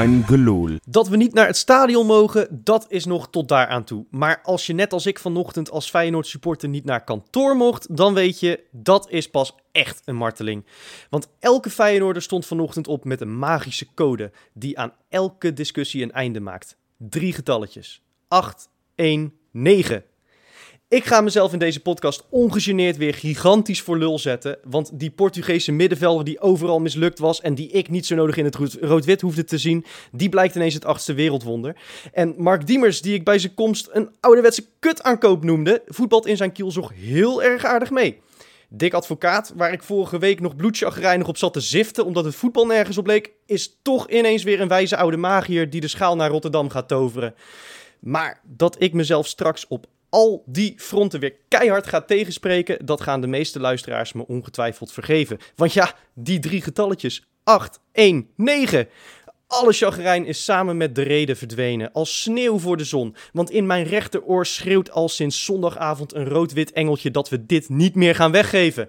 Gelul. Dat we niet naar het stadion mogen, dat is nog tot daar aan toe. Maar als je net als ik vanochtend als Feyenoord supporter niet naar kantoor mocht, dan weet je, dat is pas echt een marteling. Want elke Feyenoorder stond vanochtend op met een magische code die aan elke discussie een einde maakt. Drie getalletjes. 8, 1, 9. Ik ga mezelf in deze podcast ongegeneerd weer gigantisch voor lul zetten. Want die Portugese middenvelder die overal mislukt was en die ik niet zo nodig in het rood- rood-wit hoefde te zien, die blijkt ineens het achtste wereldwonder. En Mark Diemers, die ik bij zijn komst een ouderwetse kutaankoop noemde, voetbalt in zijn kielzog heel erg aardig mee. Dick Advocaat, waar ik vorige week nog bloedchagrijnig op zat te ziften omdat het voetbal nergens op leek, is toch ineens weer een wijze oude magier die de schaal naar Rotterdam gaat toveren. Maar dat ik mezelf straks op al die fronten weer keihard ga tegenspreken, dat gaan de meeste luisteraars me ongetwijfeld vergeven. Want ja, die drie getalletjes, 8, 1, 9. Alle chagrijn is samen met de reden verdwenen, als sneeuw voor de zon. Want in mijn rechteroor schreeuwt al sinds zondagavond een rood-wit engeltje dat we dit niet meer gaan weggeven.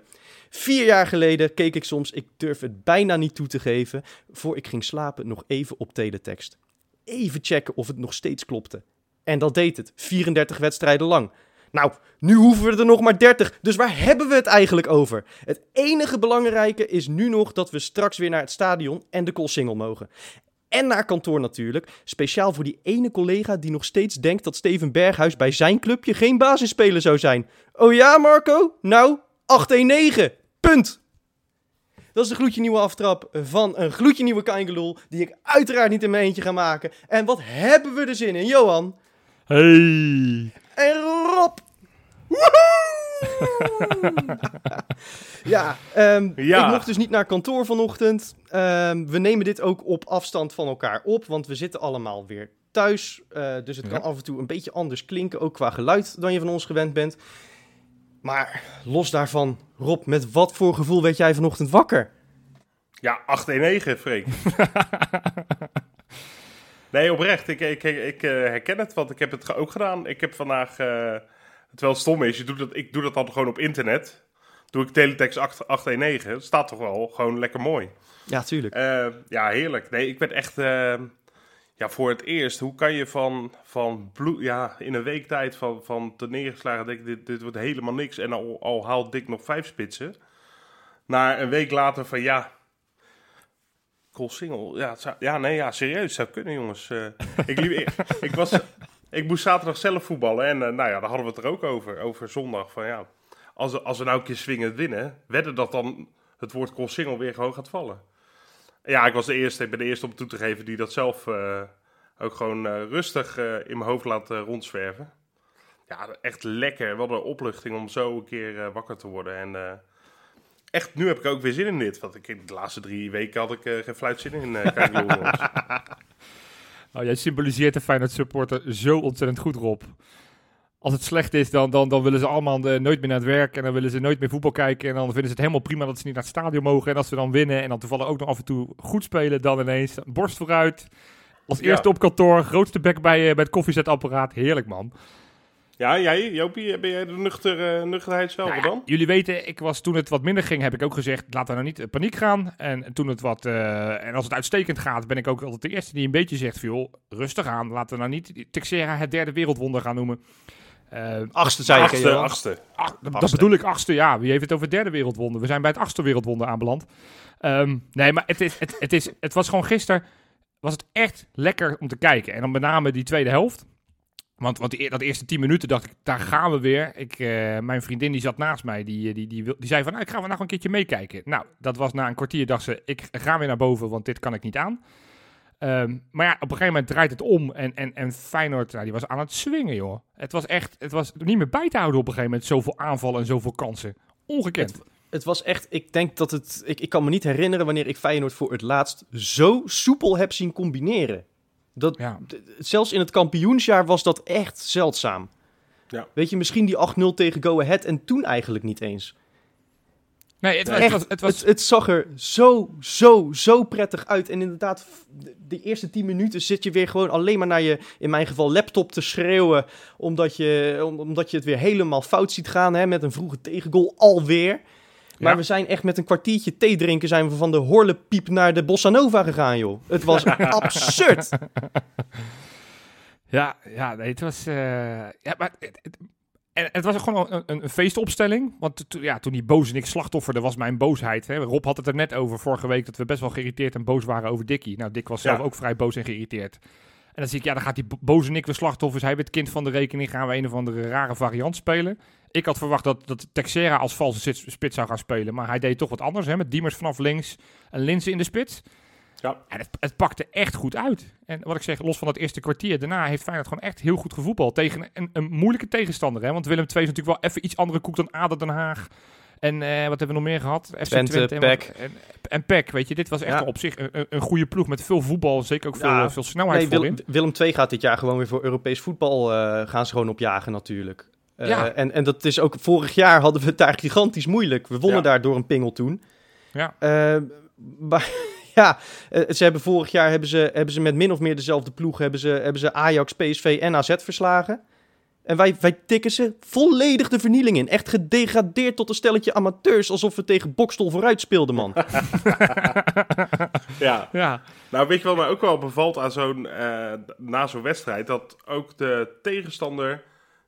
Vier jaar geleden keek ik soms, ik durf het bijna niet toe te geven, voor ik ging slapen nog even op teletext. Even checken of het nog steeds klopte. En dat deed het, 34 wedstrijden lang. Nou, nu hoeven we er nog maar 30, dus waar hebben we het eigenlijk over? Het enige belangrijke is nu nog dat we straks weer naar het stadion en de Koolsingel mogen. En naar kantoor natuurlijk, speciaal voor die ene collega die nog steeds denkt dat Steven Berghuis bij zijn clubje geen basisspeler zou zijn. Oh ja, Marco? Nou, 819. Punt. Dat is de gloedje nieuwe aftrap van een gloedje nieuwe die ik uiteraard niet in mijn eentje ga maken. En wat hebben we er zin in, Johan? Hey! En Rob! Ja, ehm, Ja. ik mocht dus niet naar kantoor vanochtend. Ehm, we nemen dit ook op afstand van elkaar op, want we zitten allemaal weer thuis. Eh, dus het Ja. kan af en toe een beetje anders klinken, ook qua geluid, dan je van ons gewend bent. Maar los daarvan, Rob, met wat voor gevoel werd jij vanochtend wakker? Ja, 8-1-9, Freek. nee, oprecht. Ik, ik, ik, eh, herken het, want ik heb het ook gedaan. Ik heb vandaag... eh terwijl het stom is, je doet dat, ik doe dat dan gewoon op internet. Doe ik teletext 8 819. Het staat toch wel gewoon lekker mooi. Ja, tuurlijk. Eh, ja, heerlijk. Nee, ik werd echt... ja, voor het eerst. Hoe kan je van, van bloed... Ja, in een week tijd van, van te neergeslagen... Denk ik, dit, dit wordt helemaal niks. En al, al haalt Dick nog vijf spitsen. Naar een week later van ja... Cool single. Ja, ja, nee, ja, serieus. Zou kunnen, jongens. Eh, ik, liep, ik, was... Ik moest zaterdag zelf voetballen. En eh, nou ja, daar hadden we het er ook over. Over zondag. Van ja, als, als we nou een keer swingend winnen... Wedden dat dan het woord cool single weer gewoon gaat vallen. Ja, ik was de eerste. Ik ben de eerste om toe te geven die dat zelf eh, ook gewoon rustig in mijn hoofd laat rondzwerven. Ja, echt lekker. Wat een opluchting om zo een keer wakker te worden. En echt, nu heb ik ook weer zin in dit. Want ik, de laatste drie weken had ik eh, geen fluit zin in. jongens. Oh, jij symboliseert de Feyenoord supporter zo ontzettend goed, Rob. Als het slecht is, dan, dan, dan willen ze allemaal eh, nooit meer naar het werk. En dan willen ze nooit meer voetbal kijken. En dan vinden ze het helemaal prima dat ze niet naar het stadion mogen. En als ze dan winnen en dan toevallig ook nog af en toe goed spelen, dan ineens borst vooruit. Als Ja. eerste op kantoor, grootste bek bij, bij het koffiezetapparaat. Heerlijk, man. Ja, jij, Jopie, ben jij de nuchter, eh, nuchterheidsvelder Nou ja, dan? jullie weten, ik was toen het wat minder ging, heb ik ook gezegd, laten we nou niet in paniek gaan. En toen het wat, eh, en als het uitstekend gaat, ben ik ook altijd de eerste die een beetje zegt, van, joh, rustig aan. Laten we nou niet Texera het derde wereldwonder gaan noemen. Eh, Achtste zei ik, Achtste, Johan? achtste. ach, dat bedoel ik achtste, ja. Wie heeft het over derde wereldwonder? We zijn bij het achtste wereldwonder aanbeland. Ehm, nee, maar het, is, het, het, is, het was gewoon gisteren, was het echt lekker om te kijken. En dan met name die tweede helft. Want, want die, dat eerste tien minuten dacht ik, daar gaan we weer. Ik, eh, mijn vriendin die zat naast mij, die, die, die, die zei van, nou, ik ga vandaag een keertje meekijken. Nou, dat was na een kwartier, dacht ze, ik ga weer naar boven, want dit kan ik niet aan. Ehm, maar ja, op een gegeven moment draait het om en, en, en Feyenoord, nou, die was aan het swingen, joh. Het was echt, het was niet meer bij te houden op een gegeven moment, zoveel aanvallen en zoveel kansen. Ongekend. Het was echt, ik denk dat het, ik, ik kan me niet herinneren wanneer ik Feyenoord voor het laatst zo soepel heb zien combineren. Dat, Ja. zelfs in het kampioensjaar was dat echt zeldzaam. Ja. Weet je, misschien die 8-0 tegen Go Ahead en toen eigenlijk niet eens. Nee, het, was- Echt, het was, het was, het, het zag er zo, zo, zo prettig uit. En inderdaad, de, de eerste 10 minuten zit je weer gewoon alleen maar naar je, in mijn geval, laptop te schreeuwen. Omdat je, om- omdat je het weer helemaal fout ziet gaan hè, met een vroege tegengoal alweer. Maar Ja. we zijn echt met een kwartiertje thee drinken zijn we van de horlepiep naar de Bossa Nova gegaan, joh. Het was absurd. Ja, ja nee, het was. eh, ja, maar het, het- en het was gewoon een, een, een feestopstelling. Want to- ja, toen die boze niks slachtofferde, was mijn boosheid. Hè. Rob had het er net over vorige week dat we best wel geïrriteerd en boos waren over Dickie. Nou, Dick was zelf Ja. ook vrij boos en geïrriteerd. En dan zie ik, ja, dan gaat die bo- boze Nick weer slachtoffers. Hij werd kind van de rekening. Gaan we een of andere rare variant spelen. Ik had verwacht dat, dat Texera als valse spits zou gaan spelen. Maar hij deed toch wat anders. Hè, met Diemers vanaf links en Linzen in de spits. Ja. En het, het pakte echt goed uit. En wat ik zeg, los van dat eerste kwartier, daarna heeft Feyenoord gewoon echt heel goed gevoetbald. Tegen een, een moeilijke tegenstander. Hè? Want Willem II is natuurlijk wel even iets andere koek dan ADO Den Haag. En eh, wat hebben we nog meer gehad? FC Twente, en. En, weet je. Dit was echt Ja. op zich een, een- goede ploeg met veel voetbal. Zeker ook veel, Ja. veel snelheid Nee. Willem II gaat dit jaar gewoon weer voor Europees voetbal eh, gaan ze gewoon opjagen natuurlijk. Eh, Ja. en, en dat is ook, vorig jaar hadden we het daar gigantisch moeilijk. We wonnen Ja. daar door een pingel toen. Ja. Maar ja, ze hebben vorig jaar hebben ze, hebben ze met min of meer dezelfde ploeg hebben ze, hebben ze Ajax, PSV en AZ verslagen. En wij, wij tikken ze volledig de vernieling in. Echt gedegradeerd tot een stelletje amateurs. Alsof we tegen Bokstol vooruit speelden, man. Ja. Ja, Nou, weet je wat mij ook wel bevalt aan zo'n, eh, na zo'n wedstrijd? Dat ook de tegenstander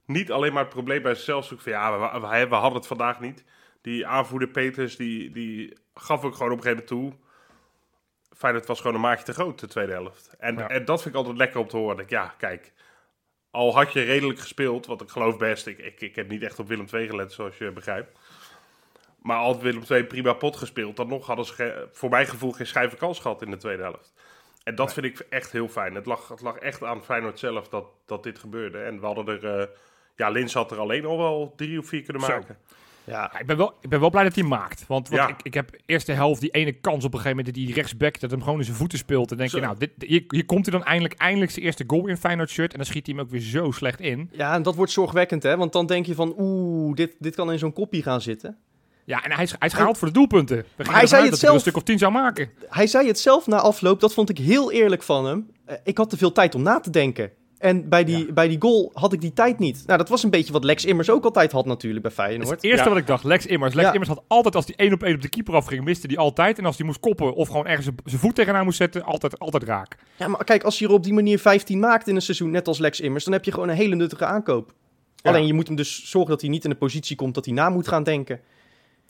niet alleen maar het probleem bij zichzelf zoekt van ja, we, we, we hadden het vandaag niet. Die aanvoerder Peters, die, die gaf ook gewoon op een gegeven moment toe. Feyenoord was gewoon een maatje te groot, de tweede helft. En, Ja. en dat vind ik altijd lekker om te horen. Dat ik, ja, kijk, al had je redelijk gespeeld, wat ik geloof best. Ik, ik, ik heb niet echt op Willem II gelet, zoals je begrijpt. Maar al had Willem II prima pot gespeeld, dan nog hadden ze voor mijn gevoel geen schijve kans gehad in de tweede helft. En dat vind ik echt heel fijn. Het lag, het lag echt aan Feyenoord zelf dat, dat dit gebeurde. En we hadden er... eh, ja, Lins had er alleen al wel drie of vier kunnen Zo. Ja, Ja, ik, ben wel, ik ben wel blij dat hij maakt. Want, Ja. ik, ik heb eerst de helft die ene kans op een gegeven moment... dat die rechtsback dat hem gewoon in zijn voeten speelt. En denk je, nou, dit, hier, hier komt hij dan eindelijk, eindelijk zijn eerste goal in Feyenoord shirt. En dan schiet hij hem ook weer zo slecht in. Ja, en dat wordt zorgwekkend, hè? Want dan denk je van, oeh, dit, dit kan in zo'n kopie gaan zitten. Ja, en hij is, hij is gehaald voor de doelpunten. We hij zei het dat hij een stuk of tien zou maken. Hij zei het zelf na afloop, dat vond ik heel eerlijk van hem. Eh, ik had te veel tijd om na te denken. En bij die, bij die goal had ik die tijd niet. Nou, dat was een beetje wat Lex Immers ook altijd had natuurlijk bij Dat is Feyenoord. het eerste Ja. wat ik dacht. Lex Immers. Lex Ja. Immers had altijd, als hij één op één op de keeper afging, miste hij altijd. En als hij moest koppen of gewoon ergens zijn- zijn voet tegenaan moest zetten, altijd, altijd raak. Ja, maar kijk, als je er op die manier 15 maakt in een seizoen, net als Lex Immers, dan heb je gewoon een hele nuttige aankoop. Ja. Alleen je moet hem dus zorgen dat hij niet in de positie komt dat hij na moet gaan denken.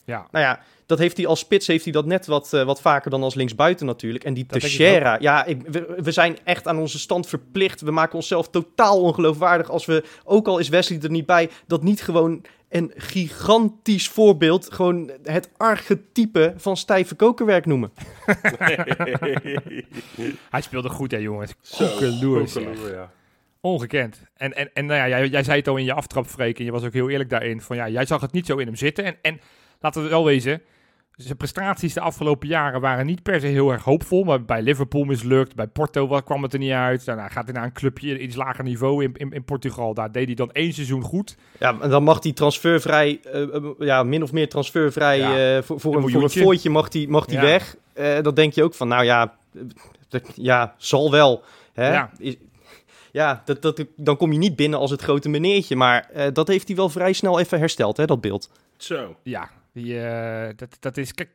Ja. Nou ja, dat heeft hij als spits heeft hij dat net wat, eh, wat vaker dan als linksbuiten natuurlijk. En die Teixeira, ja, ik, we, we zijn echt aan onze stand verplicht. We maken onszelf totaal ongeloofwaardig als we, ook al is Wesley er niet bij, dat niet gewoon een gigantisch voorbeeld, gewoon het archetype van stijve kokerwerk noemen. Hij speelde goed, hè, jongens. Koekeloer, ja. Ongekend. En, en, en nou ja, jij, jij zei het al in je aftrap, Freek, en je was ook heel eerlijk daarin. Van ja, jij zag het niet zo in hem zitten. En, en laten we wel wezen, zijn prestaties de afgelopen jaren waren niet per se heel erg hoopvol. Maar bij Liverpool mislukt, bij Porto wa- kwam het er niet uit. Daarna gaat hij naar een clubje iets lager niveau in, in, in Portugal. Daar deed hij dan één seizoen goed. Ja, en dan mag hij transfervrij, eh, eh, ja, min of meer transfervrij, Ja, eh, voor, voor, een een, voor een mag hij mag die Ja. weg. Eh dan denk je ook van, nou ja, ja, zal wel. Hè? Ja. Is- ja dat, dat, dan kom je niet binnen als het grote meneertje. Maar eh, dat heeft hij wel vrij snel even hersteld, hè, dat beeld. Zo. Ja, die, eh, dat, dat is... Kijk,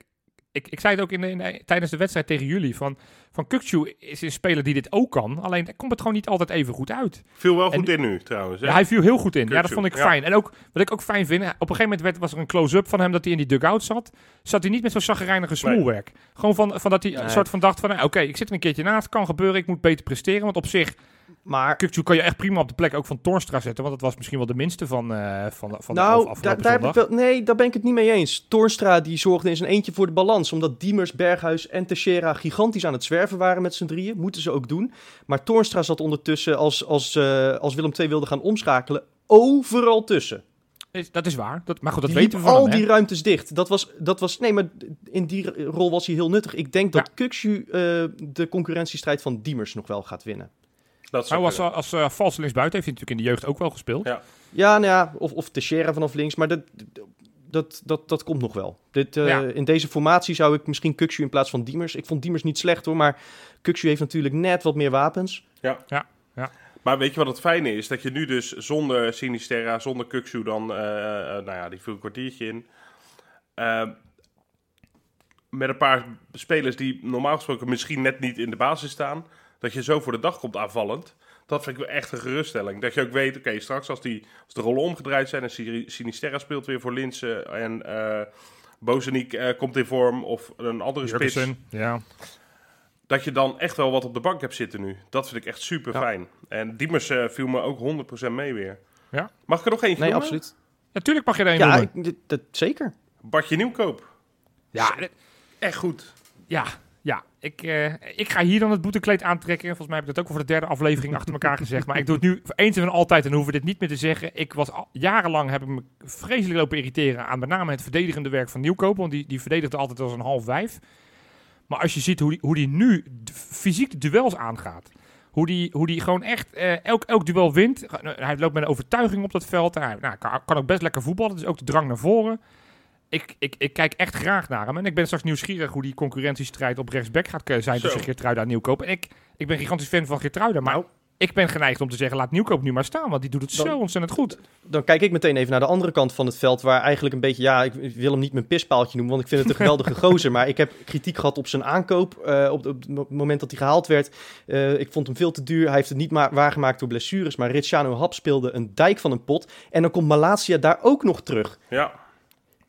ik, ik zei het ook in de, in de- tijdens de wedstrijd tegen jullie. Van, van Kukçu is een speler die dit ook kan. Alleen daar komt het gewoon niet altijd even goed uit. Viel wel En- goed in nu, trouwens. hè? Ja, hij viel heel goed in. Ja, dat vond ik ja. fijn. En ook, wat ik ook fijn vind, op een gegeven moment werd, was er een close-up van hem dat hij in die dugout zat. Zat hij niet met zo'n zaggerijnige smoelwerk. Gewoon van, van dat hij een soort van dacht van, nou, oké, ik zit er een keertje naast, kan gebeuren, ik moet beter presteren. Want op zich, Maar kan je echt prima op de plek ook van Torstra zetten, want dat was misschien wel de minste van, eh van, van de af- nou, afgelopen daar, daar heb ik zondag. wel, nee, daar ben ik het niet mee eens. Toornstra die zorgde in zijn eentje voor de balans. Omdat Diemers, Berghuis en Teixeira gigantisch aan het zwerven waren met z'n drieën. Moeten ze ook doen. Maar Toornstra zat ondertussen, als, als, eh, als Willem II wilde gaan omschakelen, overal tussen. Is- Dat is waar, dat, maar goed, dat die weten we van al hem, die ruimtes dicht. Dat was, dat was, nee, maar in die rol was hij heel nuttig. Ik denk dat Kukçu eh, de concurrentiestrijd van Diemers nog wel gaat winnen. Dat was kunnen. als, als eh, valse linksbuiten, heeft hij natuurlijk in de jeugd ook wel gespeeld. Ja. Ja, nou ja, of, of Teixeira vanaf links, maar dat, dat, dat, dat komt nog wel. Dit, eh, Ja. In deze formatie zou ik misschien Kukçu in plaats van Diemers. Ik vond Diemers niet slecht hoor, maar Kukçu heeft natuurlijk net wat meer wapens. Maar weet je wat het fijne is? Dat je nu dus zonder Sinisterra, zonder Kuksu dan, eh, eh, nou ja, die viel een kwartiertje in. Eh, met een paar spelers die normaal gesproken misschien net niet in de basis staan, dat je zo voor de dag komt aanvallend. Dat vind ik wel echt een geruststelling. Dat je ook weet, oké, straks als, die, als de rollen omgedraaid zijn en Sini- Sinisterra speelt weer voor Linsen en eh Bozeniek eh, komt in vorm of een andere spits, ja. dat je dan echt wel wat op de bank hebt zitten nu. Dat vind ik echt super fijn. En Diemers eh, viel me ook 100% mee weer. Ja. Mag ik er nog eentje Nee, noemen? absoluut. Natuurlijk mag je er een Ja, noemen. ik- dat, zeker. Bartje Nieuwkoop. Ja, Echt goed. ja. Ik, eh, ik ga hier dan het boetekleed aantrekken. Volgens mij heb ik dat ook voor de derde aflevering achter elkaar gezegd. Maar ik doe het nu eens en altijd en hoeven dit niet meer te zeggen. Ik was al, jarenlang heb ik me vreselijk lopen irriteren aan met name het verdedigende werk van Nieuwkoop. Want die, die verdedigde altijd als een half vijf. Maar als je ziet hoe die, hoe die nu fysiek duels aangaat. Hoe die, hoe die gewoon echt eh, elk, elk duel wint. Hij loopt met een overtuiging op dat veld. Hij nou, kan, kan ook best lekker voetballen. Dus ook de drang naar voren. Ik, ik, ik kijk echt graag naar hem. En ik ben straks nieuwsgierig hoe die concurrentiestrijd op rechtsback gaat eh, zijn Zo. tussen Geertruida en Nieuwkoop. En ik, ik ben gigantisch fan van Geertruida. Maar Nou. ik ben geneigd om te zeggen, laat Nieuwkoop nu maar staan. Want die doet het Dan- zo ontzettend goed. Dan kijk ik meteen even naar de andere kant van het veld, waar eigenlijk een beetje, ja, ik wil hem niet mijn pispaaltje noemen, want ik vind het een geweldige gozer. Maar ik heb kritiek gehad op zijn aankoop, eh, op, op het moment dat hij gehaald werd. Eh, ik vond hem veel te duur. Hij heeft het niet ma- waargemaakt door blessures, maar Ricciano Hap speelde een dijk van een pot. En dan komt Malasia daar ook nog terug. Ja.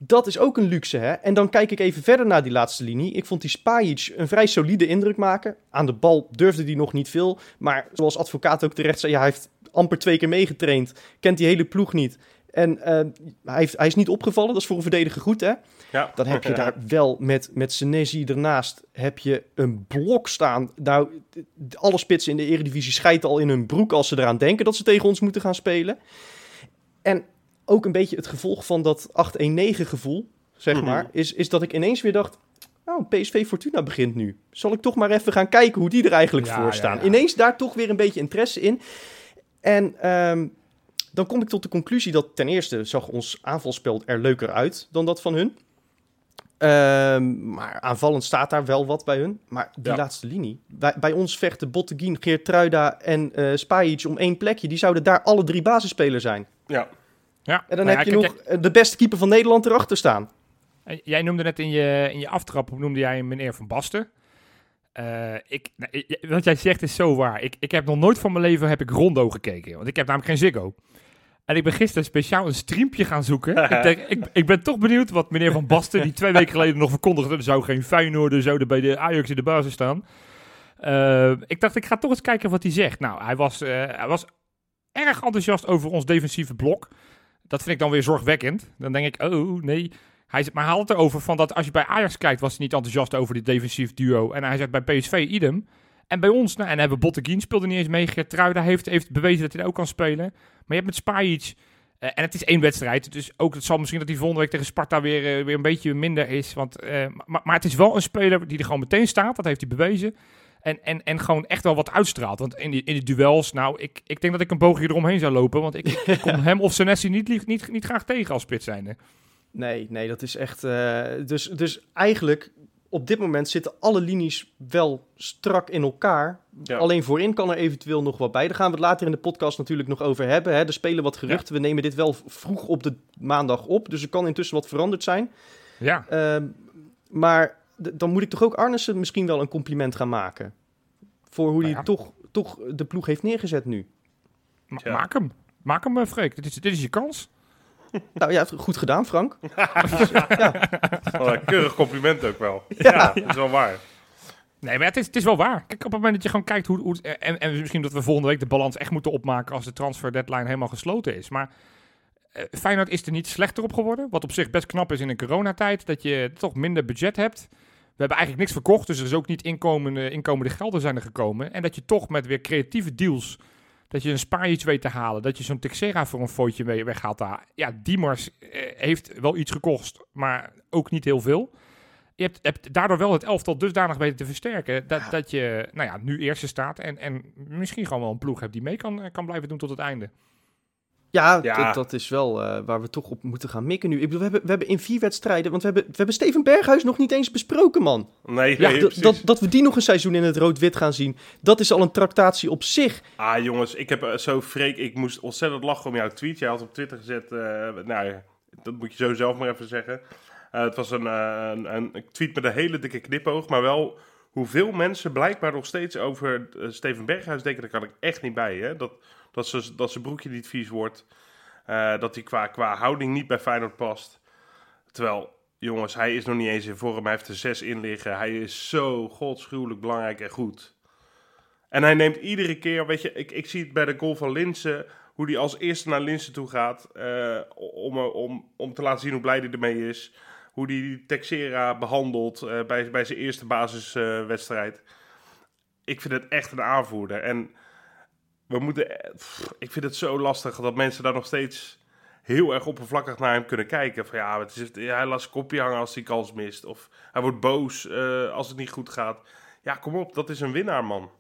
Dat is ook een luxe, hè? En dan kijk ik even verder naar die laatste linie. Ik vond die Spajic een vrij solide indruk maken. Aan de bal durfde hij nog niet veel. Maar zoals advocaat ook terecht zei, ja, hij heeft amper twee keer meegetraind. Kent die hele ploeg niet. En eh, hij, heeft, hij is niet opgevallen, dat is voor een verdediger goed, hè? ja. Dan heb je daar wel met, met Senesi ernaast heb je een blok staan. Nou, alle spitsen in de eredivisie scheiden al in hun broek als ze eraan denken dat ze tegen ons moeten gaan spelen. En ook een beetje het gevolg van dat 8-1-9 gevoel, zeg Mhm. maar, is, is dat ik ineens weer dacht... Oh, PSV Fortuna begint nu. Zal ik toch maar even gaan kijken hoe die er eigenlijk Ja, voor staan. ja. Ineens daar toch weer een beetje interesse in. En ehm, dan kom ik tot de conclusie dat ten eerste zag ons aanvalspel er leuker uit dan dat van hun. Ehm, maar aanvallend staat daar wel wat bij hun. Maar die laatste linie. Bij, bij ons vechten Botteguin, Geertruida en eh Spajic om één plekje. Die zouden daar alle drie basisspelers zijn. ja. Ja. En dan Nou heb ja, je nog eh, de beste keeper van Nederland erachter staan. jij- Jij noemde net in je, in je aftrap, noemde jij meneer Van Basten. Eh, ik, nou, wat jij zegt is zo waar. Ik, ik heb nog nooit van mijn leven heb ik Rondo gekeken. Want ik heb namelijk geen Ziggo. En ik ben gisteren speciaal een streampje gaan zoeken. ik, denk, ik, ik ben toch benieuwd wat meneer Van Basten, die twee weken geleden nog verkondigde, er zou geen Feyenoord, zouden bij de Ajax in de basis staan. Eh, ik dacht, ik ga toch eens kijken wat hij zegt. Nou, hij was, eh, hij was erg enthousiast over ons defensieve blok. Dat vind ik dan weer zorgwekkend. Dan denk ik, oh nee. Hij, maar had het erover van dat als je bij Ajax kijkt, was hij niet enthousiast over dit defensief duo. En hij zegt bij PSV idem. En bij ons, nou, en hebben Botteguin speelde niet eens mee. Gertruida heeft, heeft bewezen dat hij ook kan spelen. Maar je hebt met Spajic, eh, en het is één wedstrijd. Dus ook het zal misschien dat hij volgende week tegen Sparta weer, eh, weer een beetje minder is. Want, eh, maar, maar het is wel een speler die er gewoon meteen staat. Dat heeft hij bewezen. En, en, en gewoon echt wel wat uitstraalt. Want in die, in die duels, nou, ik, ik denk dat ik een boogje eromheen zou lopen. Want ik, ik kom hem of Senesi niet, lief- niet, niet graag tegen als spits zijnde. Nee, nee, dat is echt... eh, dus, dus eigenlijk, op dit moment zitten alle linies wel strak in elkaar. Ja. Alleen voorin kan er eventueel nog wat bij. Daar gaan we het later in de podcast natuurlijk nog over hebben. Hè. Er spelen wat geruchten. We nemen dit wel vroeg op de maandag op. Dus er kan intussen wat veranderd zijn. Ja, Ehm, maar dan moet ik toch ook Arnissen misschien wel een compliment gaan maken. Voor hoe Nou hij ja. toch, toch de ploeg heeft neergezet nu. ma- Ja. maak hem. Maak hem, eh, Freek. Dit is, dit is je kans. Nou ja, goed gedaan, Frank. Wel een keurig compliment ook wel. Ja. Dat is wel waar. Nee, maar het is, het is wel waar. Kijk, op het moment dat je gewoon kijkt hoe... hoe en, en misschien dat we volgende week de balans echt moeten opmaken als de transfer deadline helemaal gesloten is. Maar eh, Feyenoord is er niet slechter op geworden. Wat op zich best knap is in een coronatijd. Dat je toch minder budget hebt. We hebben eigenlijk niks verkocht, dus er is ook niet inkomende, inkomende gelden zijn er gekomen. En dat je toch met weer creatieve deals, dat je een Spajic weet te halen, dat je zo'n Texera voor een footje mee weghaalt daar. Ja, Diemers eh, heeft wel iets gekost, maar ook niet heel veel. Je hebt, hebt daardoor wel het elftal dusdanig weten te versterken, dat, dat je nou ja, nu eerste staat en, en misschien gewoon wel een ploeg hebt die mee kan, kan blijven doen tot het einde. Ja, Ja. Dat, dat is wel eh, waar we toch op moeten gaan mikken nu. Ik bedoel, we hebben, we hebben in vier wedstrijden... Want we hebben, we hebben Steven Berghuis nog niet eens besproken, man. Nee, Ja, nee, dat- dat, we die nog een seizoen in het rood-wit gaan zien... dat is al een tractatie op zich. Ah, jongens, ik heb eh, zo freak. Ik moest ontzettend lachen om jouw tweet. Jij had op Twitter gezet. eh, nou ja, dat moet je zo zelf maar even zeggen. Het was een, een, een tweet met een hele dikke knipoog, maar wel hoeveel mensen blijkbaar nog steeds over Steven Berghuis denken, daar kan ik echt niet bij. Hè? Dat, dat, ze, dat zijn broekje niet vies wordt, eh, dat hij qua, qua houding niet bij Feyenoord past. Terwijl, jongens, hij is nog niet eens in vorm, hij heeft er zes in liggen. Hij is zo godschuwelijk belangrijk en goed. En hij neemt iedere keer, weet je, ik, ik zie het bij de goal van Linsen, hoe hij als eerste naar Linsen toe gaat, eh, om, om, om te laten zien hoe blij hij ermee is. Hoe hij Texera behandelt eh, bij, bij zijn eerste basiswedstrijd. ik vind het echt een aanvoerder. En we moeten, eh, pff, ik vind het zo lastig dat mensen daar nog steeds heel erg oppervlakkig naar hem kunnen kijken. Van ja, het is, hij laat zijn kopje hangen als hij kans mist. Of hij wordt boos eh, als het niet goed gaat. Ja, kom op, dat is een winnaar, man.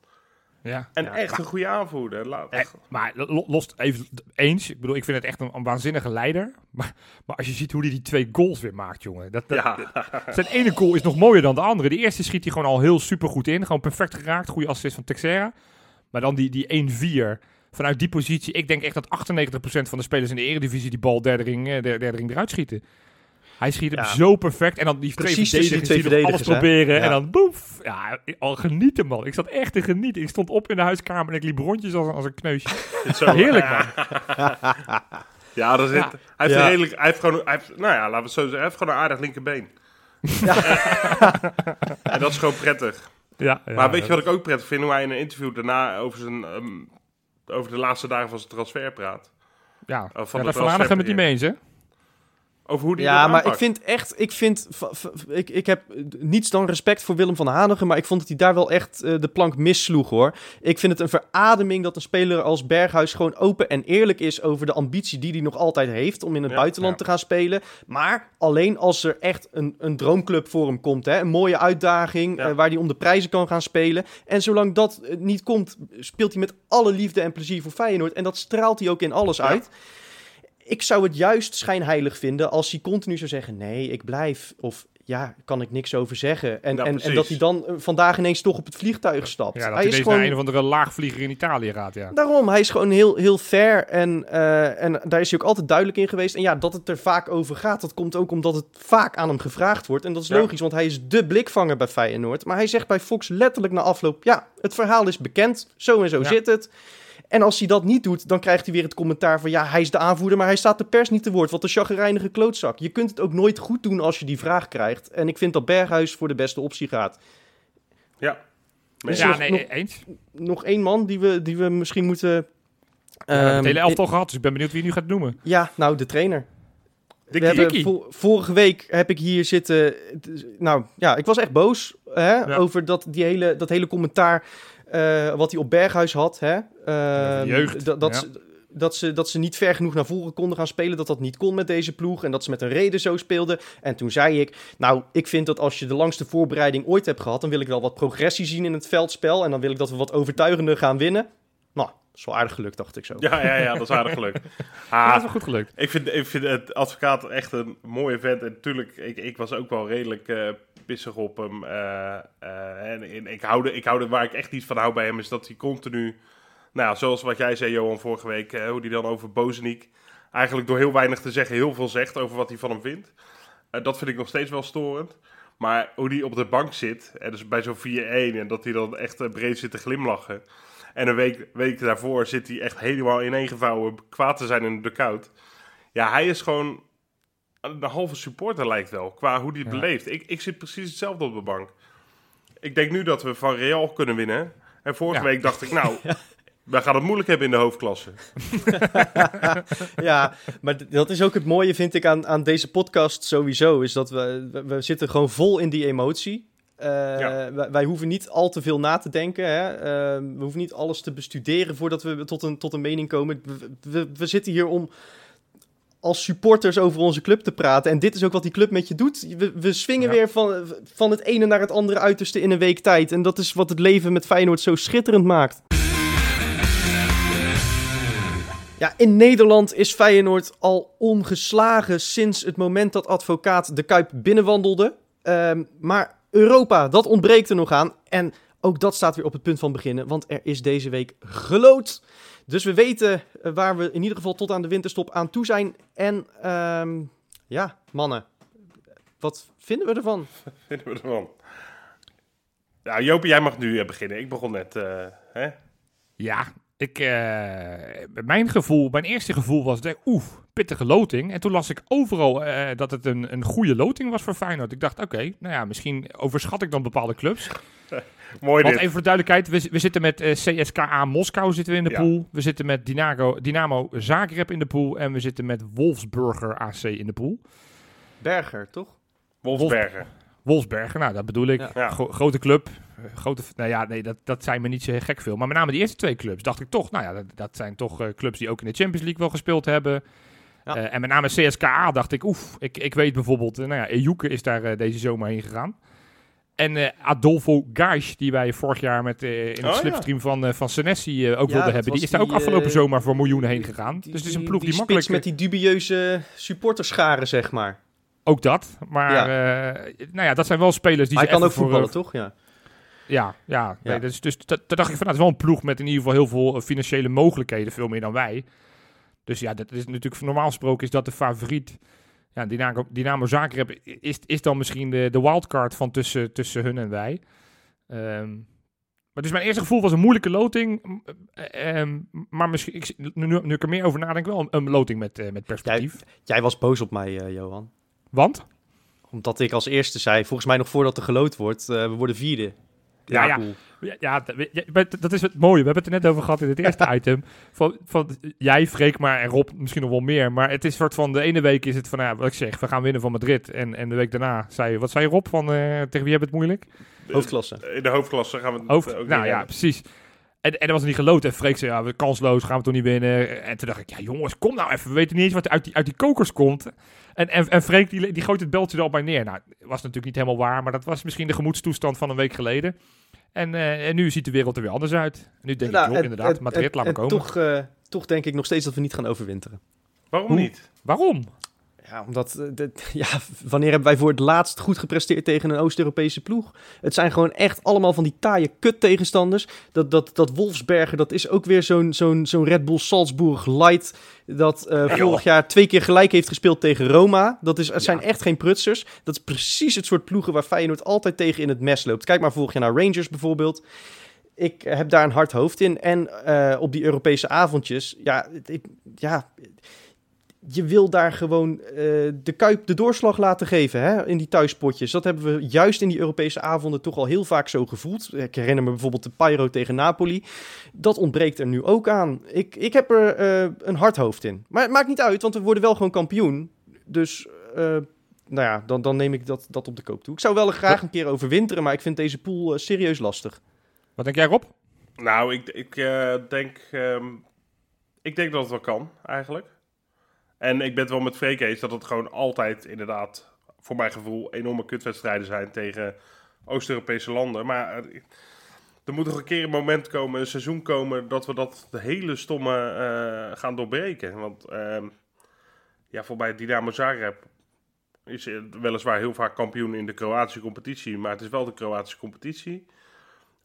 Ja. En Ja, echt maar- een goede aanvoerder. Laat, Eh, maar lo- los even eens. Ik bedoel, ik vind het echt een, een waanzinnige leider. Maar, maar als je ziet hoe hij die twee goals weer maakt, jongen. Dat, dat, ja, Zijn ene goal is nog mooier dan de andere. De eerste schiet hij gewoon al heel super goed in. Gewoon perfect geraakt. Goede assist van Texera. Maar dan die, die 1-4. Vanuit die positie. Ik denk echt dat 98% van de spelers in de eredivisie die bal derde ring, eh, der- derde ring eruit schieten. Hij schiet hem Ja. zo perfect. En dan die twee Precies die verdedigers twee die nog alles hè? proberen. Ja. En dan boef. Ja, al genieten man. Ik zat echt te genieten. Ik stond op in de huiskamer en ik liep rondjes als, een- als een kneusje. zo, Heerlijk man. Ja, dat is Ja. het. Hij heeft, redelijk, hij heeft gewoon, hij heeft, nou ja, laten we het zo zeggen, hij heeft gewoon een aardig linkerbeen. en dat is gewoon prettig. Ja, ja, maar weet je wat ik ook prettig vind? Hoe hij in een interview daarna over, zijn, ehm, over de laatste dagen van zijn transfer praat. Ja, van ja de daar het niet mee eens hè? Over hoe die Ja, maar ik vind echt, ik vind, ik, ik heb niets dan respect voor Willem van Hanegem, maar ik vond dat hij daar wel echt eh, de plank missloeg hoor. Ik vind het een verademing dat een speler als Berghuis gewoon open en eerlijk is over de ambitie die hij nog altijd heeft om in het Ja, buitenland ja. te gaan spelen. Maar alleen als er echt een, een droomclub voor hem komt, hè? een mooie uitdaging Ja. eh, waar hij om de prijzen kan gaan spelen. En zolang dat eh, niet komt, speelt hij met alle liefde en plezier voor Feyenoord en dat straalt hij ook in alles uit ik zou het juist schijnheilig vinden als hij continu zou zeggen: nee, ik blijf. Of ja, kan ik niks over zeggen. En, en, en dat hij dan eh, vandaag ineens toch op het vliegtuig stapt. Ja, dat hij hij is gewoon. naar een of andere laagvlieger in Italië gaat, ja. Daarom, hij is gewoon heel, heel fair en, eh, en daar is hij ook altijd duidelijk in geweest. En ja, dat het er vaak over gaat, dat komt ook omdat het vaak aan hem gevraagd wordt. En dat is Ja. logisch, want hij is de blikvanger bij Feyenoord. Maar hij zegt bij Fox letterlijk na afloop, ja, het verhaal is bekend, zo en zo Ja. zit het. En als hij dat niet doet, dan krijgt hij weer het commentaar van... ja, hij is de aanvoerder, maar hij staat de pers niet te woord. Wat een chagrijnige klootzak. Je kunt het ook nooit goed doen als je die vraag krijgt. En ik vind dat Berghuis voor de beste optie gaat. Ja. Dus ja, nog- nee, nog- eens. Nog één man die we, die we misschien moeten... we hebben ehm, het hele elftal gehad, dus ik ben benieuwd wie je nu gaat noemen. Ja, nou, de trainer. Dikkie. We hebben Dikkie. vo- vorige week heb ik hier zitten. Nou ja, ik was echt boos hè, Ja. over dat, die hele, dat hele commentaar. Eh, wat hij op Berghuis had. Hè? Ehm, jeugd, Dat, dat, ja. ze, dat, ze, dat ze niet ver genoeg naar voren konden gaan spelen. Dat dat niet kon met deze ploeg. En dat ze met een reden zo speelden. En toen zei ik. Nou, ik vind dat als je de langste voorbereiding ooit hebt gehad. dan wil ik wel wat progressie zien in het veldspel. En dan wil ik dat we wat overtuigender gaan winnen. Nou, dat is wel aardig gelukt, dacht ik zo. Ja, ja, ja, dat is aardig gelukt. Ja, dat Ah, is wel goed gelukt. Ik vind, ik vind het advocaat echt een mooie vent. En natuurlijk, ik, ik was ook wel redelijk eh, pissig op hem. eh, eh, en, en ik, houde, ik houde, waar ik echt niet van hou bij hem, is dat hij continu... Nou ja, zoals wat jij zei, Johan, vorige week, eh, hoe hij dan over Bozeniek... eigenlijk door heel weinig te zeggen heel veel zegt over wat hij van hem vindt. Eh, dat vind ik nog steeds wel storend. Maar hoe hij op de bank zit, en dus bij zo'n 4-1... en dat hij dan echt breed zit te glimlachen... En een week, week daarvoor zit hij echt helemaal ineengevouwen kwaad te zijn in de koud. Ja, hij is gewoon een halve supporter lijkt wel, qua hoe hij het Ja. beleeft. Ik, ik zit precies hetzelfde op de bank. Ik denk nu dat we van Real kunnen winnen. En vorige Ja. week dacht ik, nou, we gaan het moeilijk hebben in de hoofdklasse. ja, maar dat is ook het mooie, vind ik, aan, aan deze podcast sowieso. Is dat we, we, we zitten gewoon vol in die emotie. Eh, Ja. wij, wij hoeven niet al te veel na te denken. Hè? Eh, we hoeven niet alles te bestuderen voordat we tot een, tot een mening komen. We, we, we zitten hier om als supporters over onze club te praten. En dit is ook wat die club met je doet. We, we swingen Ja. weer van, van het ene naar het andere uiterste in een week tijd. En dat is wat het leven met Feyenoord zo schitterend maakt. Ja, in Nederland is Feyenoord al ongeslagen sinds het moment dat advocaat de Kuip binnenwandelde. Ehm, maar Europa, dat ontbreekt er nog aan. En ook dat staat weer op het punt van beginnen, want er is deze week gelood. Dus we weten eh, waar we in ieder geval tot aan de winterstop aan toe zijn. En ehm, ja, mannen, Wat vinden we ervan? vinden we ervan? Ja, Jopie, jij mag nu eh, beginnen. Ik begon net. eh, hè? Ja, ik, eh, mijn gevoel, mijn eerste gevoel was, oeh, pittige loting. En toen las ik overal eh, dat het een, een goede loting was voor Feyenoord. Ik dacht, oké, nou ja, misschien overschat ik dan bepaalde clubs. Mooi Want dit. even voor de duidelijkheid, we, we zitten met eh, CSKA Moskou zitten we in de Ja. pool. We zitten met Dynamo, Dynamo Zagreb in de pool. En we zitten met Wolfsburger AC in de pool. Berger, toch? Wolfsberger. Wolfsberger, nou dat bedoel ik. Ja. Ja. Gro- grote club. eh, Grote, nou ja, nee, dat, dat zijn me niet zo gek veel. Maar met name die eerste twee clubs dacht ik toch, nou ja, dat, dat zijn toch eh, clubs die ook in de Champions League wel gespeeld hebben. Ja. Eh, en met name CSKA dacht ik, oef, ik, ik weet bijvoorbeeld, nou ja, Ejuke is daar deze zomer heen gegaan. En eh, Adolfo Gais, die wij vorig jaar met, in het Oh, ja. slipstream van, van Senesi ook Ja, wilden hebben, die is daar die, ook afgelopen zomer voor miljoenen heen gegaan. Die- dus het is een die- ploeg die, die makkelijk... met die dubieuze supporterscharen, zeg maar. Ook dat, maar eh, nou ja, dat zijn wel spelers die Maar hij ze kan ook voor, voetballen, toch? Ja. Ja, ja. Nee, Ja. dus, dus dat, dat dacht ik van, nou, het is wel een ploeg met in ieder geval heel veel eh, financiële mogelijkheden, veel meer dan wij. Dus ja, dat is natuurlijk normaal gesproken is dat de favoriet. Ja, Dynamo, Dynamo Zagreb is, is dan misschien de, de wildcard van tussen, tussen hun en wij. Ehm, maar dus mijn eerste gevoel was een moeilijke loting. eh, ehm, maar misschien, ik, nu, nu nu ik er meer over nadenk, wel een, een loting met, met perspectief. Jij was boos op mij, Johan. Want? Omdat ik als eerste zei, volgens mij nog voordat er geloot wordt, eh, we worden vierde. Ja, ja. pool. Ja, dat is het mooie. We hebben het er net over gehad in het eerste item. Van, van jij, Freek, maar en Rob misschien nog wel meer. Maar het is soort van, de ene week is het van, ja, wat ik zeg, we gaan winnen van Madrid. En, en de week daarna zei je, wat zei Rob van, eh, tegen wie hebben het moeilijk? Hoofdklasse. In de hoofdklasse gaan we het Hoofd, ook nou ja, hebben. precies. En, en dat was niet geloot. En Freek zei, ja, we kansloos, gaan we toch niet winnen. En toen dacht ik, ja jongens, kom nou even. We weten niet eens wat uit die, uit die kokers komt. En, en, en Freek, die, die gooit het beltje er al bij neer. Nou, was natuurlijk niet helemaal waar. Maar dat was misschien de gemoedstoestand van een week geleden. En, eh, en nu ziet de wereld er weer anders uit. En nu denk Nou, ik, joh, en- inderdaad, en- Madrid, en- laat maar en komen. Toch, eh, toch denk ik nog steeds dat we niet gaan overwinteren. Waarom Hoe? niet? Waarom? Ja, omdat, eh, dit- ja, wanneer hebben wij voor het laatst goed gepresteerd tegen een Oost-Europese ploeg? Het zijn gewoon echt allemaal van die taaie kut tegenstanders. Dat, dat, dat Wolfsberger, dat is ook weer zo'n zo'n zo'n Red Bull Salzburg Light. Dat eh, vorig jaar twee keer gelijk heeft gespeeld tegen Roma. Dat is, het zijn echt geen prutsers. Dat is precies het soort ploegen waar Feyenoord altijd tegen in het mes loopt. Kijk maar vorig jaar naar Rangers bijvoorbeeld. Ik heb daar een hard hoofd in. En eh, op die Europese avondjes, ja, ik, ja, je wil daar gewoon eh, de Kuip de doorslag laten geven hè, in die thuispotjes. Dat hebben we juist in die Europese avonden toch al heel vaak zo gevoeld. Ik herinner me bijvoorbeeld de Pyro tegen Napoli. Dat ontbreekt er nu ook aan. Ik, ik heb er eh, een hard hoofd in. Maar het maakt niet uit, want we worden wel gewoon kampioen. Dus eh, nou ja, dan, dan neem ik dat, dat op de koop toe. Ik zou wel graag een keer overwinteren, maar ik vind deze pool serieus lastig. Wat denk jij, Rob? Nou, ik, ik eh, denk... ehm, ik denk dat het wel kan, eigenlijk. En ik ben het wel met Freek eens dat het gewoon altijd inderdaad, voor mijn gevoel, enorme kutwedstrijden zijn tegen Oost-Europese landen. Maar eh, er moet nog een keer een moment komen, een seizoen komen, dat we dat de hele stomme eh, gaan doorbreken. Want ehm, ja, voorbij Dynamo Zagreb is weliswaar heel vaak kampioen in de Kroatische competitie, maar het is wel de Kroatische competitie.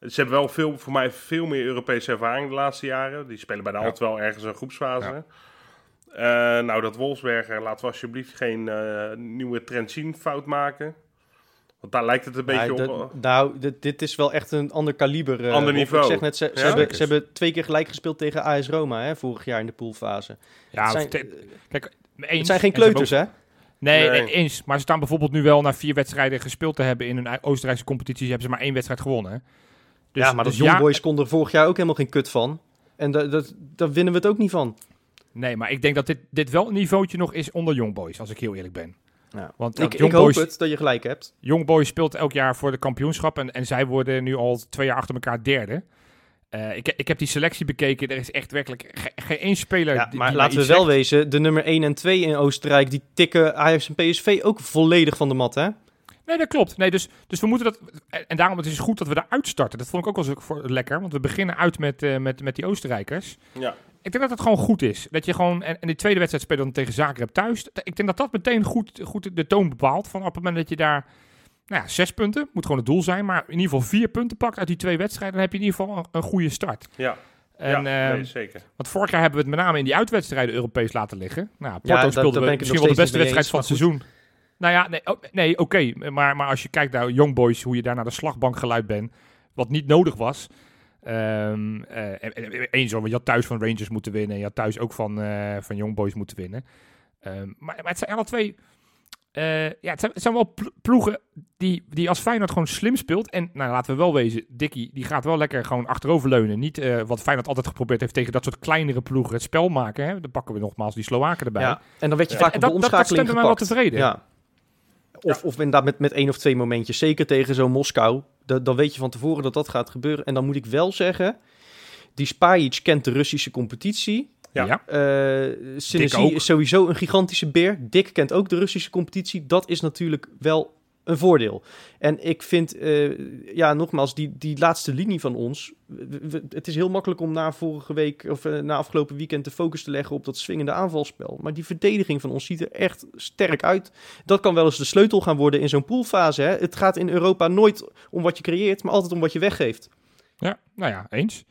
Ze hebben wel veel, voor mij veel meer Europese ervaring de laatste jaren. Die spelen bijna Ja. altijd wel ergens een groepsfase. Ja. Eh, nou, dat Wolfsberger, laten we alsjeblieft geen eh, nieuwe trend zien fout maken. Want daar lijkt het een beetje op. dat- nou, dit, dit is wel echt een ander kaliber. eh, Ander niveau. Ik zeg net, ze, ze hebben, ze twee keer gelijk gespeeld tegen AS Roma hè, vorig jaar in de poolfase. Ja, het, zijn, kijk, eens. het zijn geen ze kleuters, hè? Nee, Nee. nee, eens. Maar ze staan bijvoorbeeld nu wel na vier wedstrijden gespeeld te hebben in een Oostenrijkse competitie. Hebben ze maar één wedstrijd gewonnen. hè. Dus, ja, maar dus dat Young Boys kon er vorig jaar ook helemaal geen kut van. En da- daar winnen we het ook niet van. Nee, maar ik denk dat dit, dit wel een niveautje nog is onder Young Boys, als ik heel eerlijk ben. Ja. Want Ik, ik hoop Boys, het dat je gelijk hebt. Young Boys speelt elk jaar voor de kampioenschap en, en zij worden nu al twee jaar achter elkaar derde. Eh, ik, ik heb die selectie bekeken, er is echt werkelijk ge- geen één speler Ja, die, maar die laten we wel zegt. wezen, de nummer 1 en 2 in Oostenrijk, die tikken Ajax en PSV ook volledig van de mat, hè? Nee, dat klopt. Nee, dus, dus we moeten dat. En, daarom het is het goed dat we eruit starten. Dat vond ik ook wel zo voor, lekker. Want we beginnen uit met, eh, met, met die Oostenrijkers. Ja. Ik denk dat het gewoon goed is. Dat je gewoon. En, en die tweede wedstrijd spelen dan tegen Zagreb thuis. Ik denk dat dat meteen goed, goed de toon bepaalt. Van op het moment dat je daar. Nou ja, zes punten. Moet gewoon het doel zijn. Maar in ieder geval vier punten pakt uit die twee wedstrijden. Dan heb je in ieder geval een, een goede start. Ja, En, ja ehm, nee, zeker. Want vorig jaar hebben we het met name in die uitwedstrijden Europees laten liggen. Nou, Porto speelde misschien wel de beste wedstrijd van het seizoen. Nou ja, nee, oh, nee oké. Maar, maar als je kijkt naar Young Boys, hoe je daar naar de slagbank geluid bent, wat niet nodig was. Ehm eh, Eén zo, je had thuis van Rangers moeten winnen. En je had thuis ook van, eh, van Young Boys moeten winnen. Ehm, maar, maar het zijn alle twee... eh, ja, het zijn, het zijn wel plo- ploegen die, die als Feyenoord gewoon slim speelt. En nou, laten we wel wezen, Dikkie die gaat wel lekker gewoon achteroverleunen. Niet eh, wat Feyenoord altijd geprobeerd heeft tegen dat soort kleinere ploegen het spel maken. Hè? Dan pakken we nogmaals die Slowaken erbij. Ja. En dan werd je vaak En op de dat, dat, dat omschakeling stemde mij wel gepakt. tevreden. Ja. Of, of inderdaad met, met één of twee momentjes. Zeker tegen zo'n Moskou. Da- dan weet je van tevoren dat dat gaat gebeuren. En dan moet ik wel zeggen... Die Spajic kent de Russische competitie. Ja. Ja. Eh ook. is sowieso een gigantische beer. Dick kent ook de Russische competitie. Dat is natuurlijk wel een voordeel. En ik vind, eh, ja, nogmaals, die, die laatste linie van ons. het is heel makkelijk om na vorige week of eh, na afgelopen weekend de focus te leggen op dat swingende aanvalspel. Maar die verdediging van ons ziet er echt sterk uit. Dat kan wel eens de sleutel gaan worden in zo'n poolfase. Hè? Het gaat in Europa nooit om wat je creëert, maar altijd om wat je weggeeft. Ja, nou ja, eens.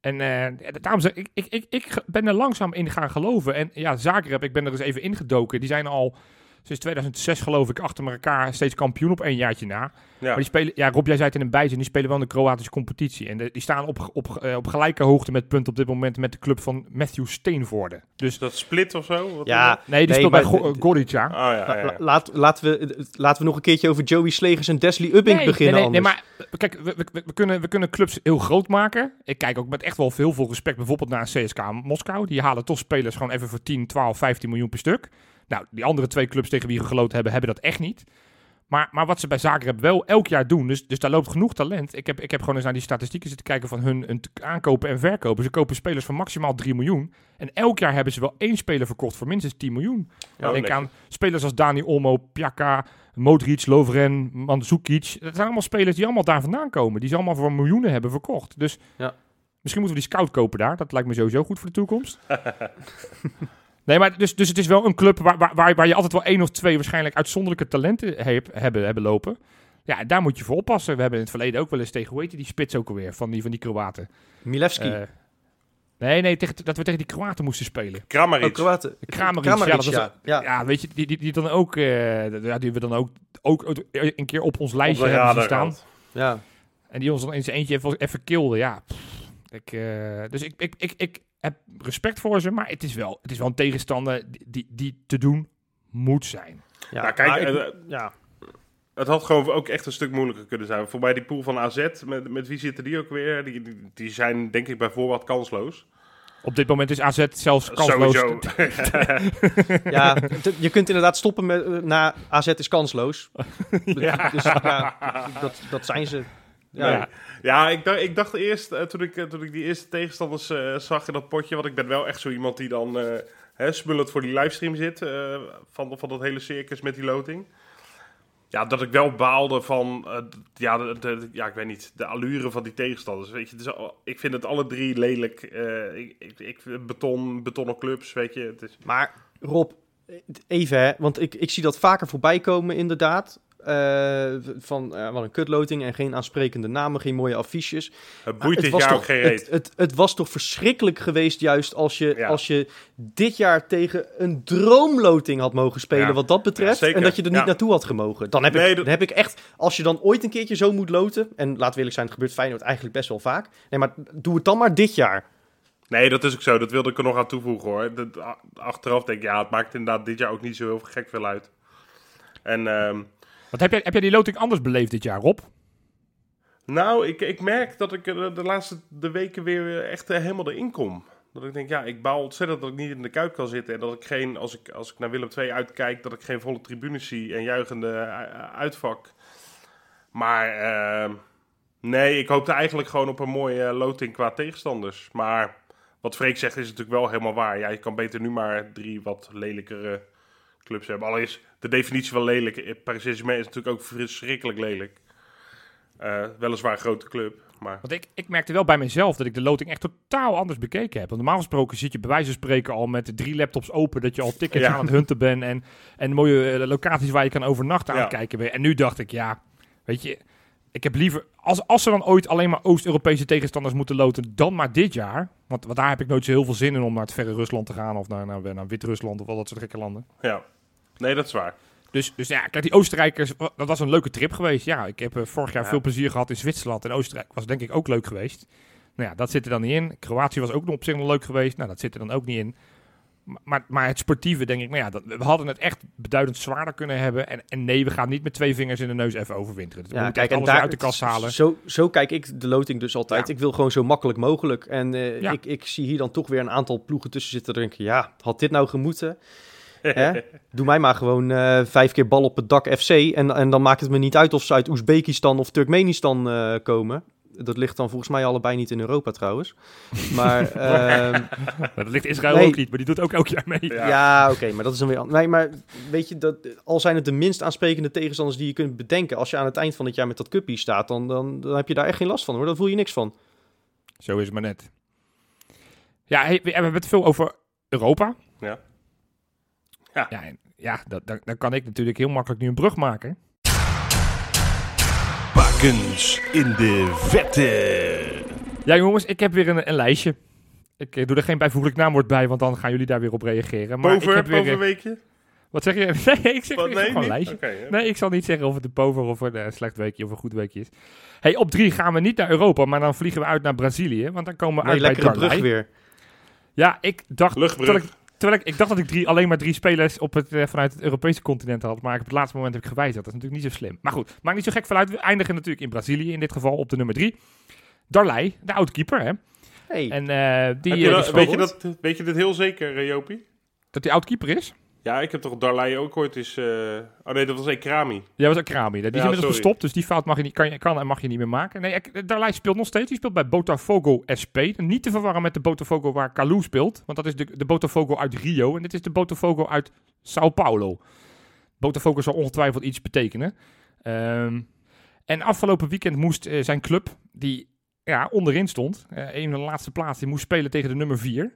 En eh, daarom zeg ik, ik, ik, ik ben er langzaam in gaan geloven. En ja, Zagreb, ik ben er eens even ingedoken. Die zijn al sinds 2006 geloof ik achter elkaar steeds kampioen op één jaartje na. Ja. Maar die spelen, ja Rob, jij zei het in een bijzin, die spelen wel in de Kroatische competitie. En de- die staan op, op, eh, op gelijke hoogte met punten op dit moment met de club van Matthew Steenvoorde. Dus dat split of zo? Wat Ja, nee, die Nee, speelt bij de- Gorica. Oh ja, ja, ja. La- laat, laten, we, laten we nog een keertje over Joey Slegers en Desley Ubbing nee, beginnen. nee, nee, maar eh, kijk, we, we, we kunnen, we kunnen clubs heel groot maken. Ik kijk ook met echt wel veel, veel respect bijvoorbeeld naar CSK Moskou. Die halen toch spelers gewoon even voor 10, 12, 15 miljoen per stuk. Nou, die andere twee clubs tegen wie we geloten hebben, hebben dat echt niet. Maar, maar wat ze bij Zagreb wel elk jaar doen, dus, dus daar loopt genoeg talent. Ik heb, ik heb gewoon eens naar die statistieken zitten kijken van hun, hun aankopen en verkopen. Ze kopen spelers van maximaal 3 miljoen. En elk jaar hebben ze wel één speler verkocht voor minstens 10 miljoen. Oh, Denk aan spelers als Dani Olmo, Pjaka, Modric, Lovren, Mandzukic. Dat zijn allemaal spelers die allemaal daar vandaan komen. Die ze allemaal voor miljoenen hebben verkocht. Dus Ja. misschien moeten we die scout kopen daar. Dat lijkt me sowieso goed voor de toekomst. nee, maar dus, dus het is wel een club waar, waar, waar, waar je altijd wel één of twee waarschijnlijk uitzonderlijke talenten heb, hebben, hebben lopen. Ja, daar moet je voor oppassen. We hebben in het verleden ook wel eens tegen, hoe heet die, spits ook alweer, van die, van die Kroaten. Milevski. Eh, nee, nee, tegen, dat we tegen die Kroaten moesten spelen. Kramaric. oh, Kroaten. Kramaric, Kramaric, ja, ja. ja. Ja, weet je, die, die, die dan ook, eh, ja, die we dan ook, ook een keer op ons lijstje hebben staan. ja. En die ons dan in zijn eentje even, even kilde. Ja, ik, eh, dus ik, ik, ik, ik heb respect voor ze, maar het is wel, het is wel een tegenstander die, die, te doen moet zijn. Ja, Nou, kijk, ik- eh, ja. Het had gewoon ook echt een stuk moeilijker kunnen zijn. Voor mij die pool van AZ, met, met wie zitten die ook weer? Die, die, die zijn denk ik bij voorbaat kansloos. Op dit moment is AZ zelfs kansloos. Sowieso. ja, je kunt inderdaad stoppen met eh, na AZ is kansloos. Ja. Dus ja, dat, dat zijn ze. Ja. Nee. Ja, ik dacht, ik dacht eerst, eh, toen, ik, eh, toen ik die eerste tegenstanders eh, zag in dat potje, want ik ben wel echt zo iemand die dan hè, smullend voor die livestream zit, van, van dat hele circus met die loting. Ja, dat ik wel baalde van, ja, de, de- ja, ik weet niet, de allure van die tegenstanders. Weet je, ik vind het alle drie lelijk. ik, ik, ik, beton, betonnen clubs, weet je. Het is, Maar Rob, even hè, want ik, ik zie dat vaker voorbij komen inderdaad. Eh, van eh, wat een kutloting en geen aansprekende namen, geen mooie affiches. het Maar boeit het dit was jaar toch, ook geen reet. het, het was toch verschrikkelijk geweest juist als je, Ja. als je dit jaar tegen een droomloting had mogen spelen Ja. wat dat betreft. Ja, en dat je er niet naartoe had gemogen. Dan heb, Nee, ik, dan heb ik echt, als je dan ooit een keertje zo moet loten. En laten we eerlijk zijn, het gebeurt Feyenoord eigenlijk best wel vaak. Nee, maar doe het dan maar dit jaar. Nee, dat is ook zo. Dat wilde ik er nog aan toevoegen hoor. Dat, achteraf denk ik, ja, het maakt inderdaad dit jaar ook niet zo heel gek veel uit. En ehm, Wat heb jij, heb jij die loting anders beleefd dit jaar, Rob? nou, ik, ik merk dat ik er de laatste de weken weer echt eh, helemaal erin kom. Dat ik denk, ja, ik baal ontzettend dat ik niet in de kuip kan zitten. En dat ik geen, als ik, als ik naar Willem II uitkijk, dat ik geen volle tribunes zie en juichende eh, uitvak. Maar nee, ik hoopte eigenlijk gewoon op een mooie eh, loting qua tegenstanders. Maar wat Freek zegt is natuurlijk wel helemaal waar. Ja, je kan beter nu maar drie wat lelijkere clubs hebben. Al is de definitie van lelijk. eh, Paris Saint-Germain is natuurlijk ook verschrikkelijk lelijk. Eh, weliswaar een grote club, maar... Want ik, ik merkte wel bij mezelf dat ik de loting echt totaal anders bekeken heb. Want normaal gesproken zit je bij wijze van spreken al met drie laptops open, dat je al tickets Ja. aan het hunten bent en, en mooie eh, locaties waar je kan overnachten aan Ja. het kijken bent. En nu dacht ik, ja, weet je, ik heb liever, als, als ze dan ooit alleen maar Oost-Europese tegenstanders moeten loten, dan maar dit jaar. Want, want daar heb ik nooit zo heel veel zin in om naar het verre Rusland te gaan of naar, naar, naar Wit-Rusland of al dat soort gekke landen. Ja, nee, dat is waar. Dus, dus ja, kijk, die Oostenrijkers, dat was een leuke trip geweest. Ja, ik heb eh, vorig jaar Ja. veel plezier gehad in Zwitserland. En Oostenrijk was denk ik ook leuk geweest. Nou ja, dat zit er dan niet in. Kroatië was ook nog op zich nog leuk geweest. Nou, dat zit er dan ook niet in. Maar, maar, maar het sportieve, denk ik, nou ja, dat, we hadden het echt beduidend zwaarder kunnen hebben. En, en nee, we gaan niet met twee vingers in de neus even overwinteren. Dus we Ja, kijk, en daar, uit de kast halen. Zo, zo kijk ik de loting dus altijd. Ja. Ik wil gewoon zo makkelijk mogelijk. En eh, Ja. ik, ik zie hier dan toch weer een aantal ploegen tussen zitten. Dan denk ik, ja, had dit nou gemoeten? Hè? Doe mij maar gewoon eh, vijf keer bal op het dak FC. En, en dan maakt het me niet uit of ze uit Oezbekistan of Turkmenistan eh, komen. Dat ligt dan volgens mij allebei niet in Europa trouwens. Maar ehm, Maar dat ligt Israël Nee. ook niet, maar die doet ook elk jaar mee. Ja. ja, oké, maar dat is dan weer... Nee, maar weet je, dat, al zijn het de minst aansprekende tegenstanders die je kunt bedenken... als je aan het eind van het jaar met dat cuppie staat... Dan, dan, dan heb je daar echt geen last van hoor. Dan voel je niks van. Zo is het maar net. Ja, hey, we we hebben het veel over Europa. Ja. Ja. Ja, ja dan kan ik natuurlijk heel makkelijk nu een brug maken. In de vette. Ja, jongens, ik heb weer een, een lijstje. Ik eh, doe er geen bijvoeglijk naamwoord bij, want dan gaan jullie daar weer op reageren. Maar ik Boven, heb weer, eh, bovenweekje? Wat zeg je? Nee, ik zeg Wat, weer nee, gewoon niet? lijstje. Nee, ik zal niet zeggen of het een pover of een eh, slecht weekje of een goed weekje is. Hey, op drie gaan we niet naar Europa, maar dan vliegen we uit naar Brazilië. Want dan komen we Nee, uit bij brug Darlei. weer. Ja, ik dacht, Luchtbrug. Terwijl ik, dacht dat ik drie, alleen maar drie spelers op het, eh, vanuit het Europese continent had. Maar op het laatste moment heb ik gewijzigd. Dat is natuurlijk niet zo slim. Maar goed, maakt niet zo gek vanuit. We eindigen natuurlijk in Brazilië, in dit geval op de nummer drie. Darlei, de oud-keeper, hè. Hey. En eh, die, eh, die dat, weet, je dat, weet je dit heel zeker, Jopie? Dat die oud-keeper is? Ja, ik heb toch Darlei ook ooit eens... eh, Oh nee, dat was Ekrami. Jij was ook Krami. Die is Ja, inmiddels gestopt, dus die fout mag je niet, kan, je, kan en mag je niet meer maken. Nee, Darlei speelt nog steeds. Die speelt bij Botafogo SP. Niet te verwarren met de Botafogo waar Kalou speelt. Want dat is de, de Botafogo uit Rio. En dit is de Botafogo uit Sao Paulo. Botafogo zal ongetwijfeld iets betekenen. Ehm, en afgelopen weekend moest eh, zijn club, die ja, onderin stond, eh een van de laatste plaatsen, die moest spelen tegen de nummer 4.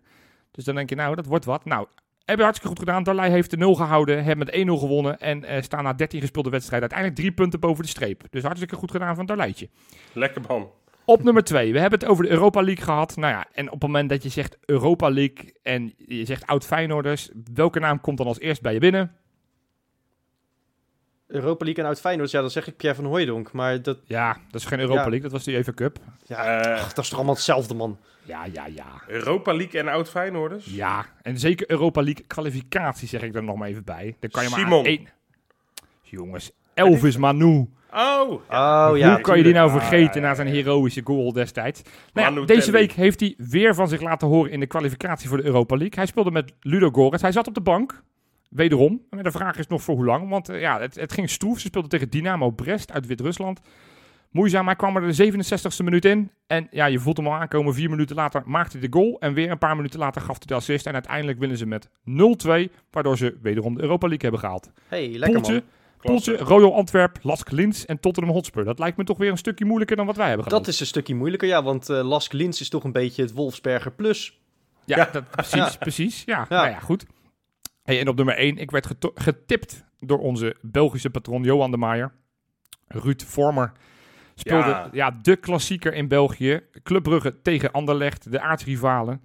Dus dan denk je, nou, dat wordt wat. Nou, hebben hartstikke goed gedaan. Darlei heeft de 0 gehouden, hebben met 1-0 gewonnen en eh, staan na 13 gespeelde wedstrijden uiteindelijk drie punten boven de streep. Dus hartstikke goed gedaan van Darleitje. Lekker man. Op nummer 2, we hebben het over de Europa League gehad. Nou ja, en op het moment dat je zegt Europa League en je zegt oud Feyenoorders, welke naam komt dan als eerst bij je binnen? Europa League en uit Feyenoord, ja, dan zeg ik Pierre van Hooijdonk. Maar dat, Ja, dat is geen Europa Ja. League, dat was de UEFA Cup. ja, Eh, ach, dat is toch allemaal hetzelfde, man. Ja, ja, ja. Europa League en oud Feyenoorders? Ja, en zeker Europa League kwalificatie zeg ik er nog maar even bij. Dan kan je maar Simon. aan één... Jongens, Elvis Manu. Oh! Oh ja, Hoe kan je die nou vergeten Ah, ja, na ja, zijn ja. heroïsche goal destijds? Nou ja, deze week heeft hij weer van zich laten horen in de kwalificatie voor de Europa League. Hij speelde met Ludo Goretz. Hij zat op de bank. Wederom. Maar de vraag is nog voor hoe lang. Want eh, ja, het, het ging stroef. Ze speelden tegen Dynamo Brest uit Wit-Rusland. Moeizaam. Hij kwam er de 67ste minuut in. En ja, je voelt hem al aankomen. Vier minuten later maakte hij de goal. En weer een paar minuten later gaf hij de assist. En uiteindelijk winnen ze met 0-2. Waardoor ze wederom de Europa League hebben gehaald. hey, lekker Poeltje, man. Poeltje, Royal Antwerp, Lask Linz en Tottenham Hotspur. Dat lijkt me toch weer een stukje moeilijker dan wat wij hebben gedaan. Dat is een stukje moeilijker, ja, want eh Lask Lins is toch een beetje het Wolfsberger plus. Ja, Ja. Dat, precies, Ja. precies. Ja, Ja. nou ja, goed. Hey, en op nummer 1, ik werd getipt door onze Belgische patron Johan de Maier. Ruud Vormer speelde ja. Ja. de klassieker in België. Club Brugge tegen Anderlecht, de aardsrivalen.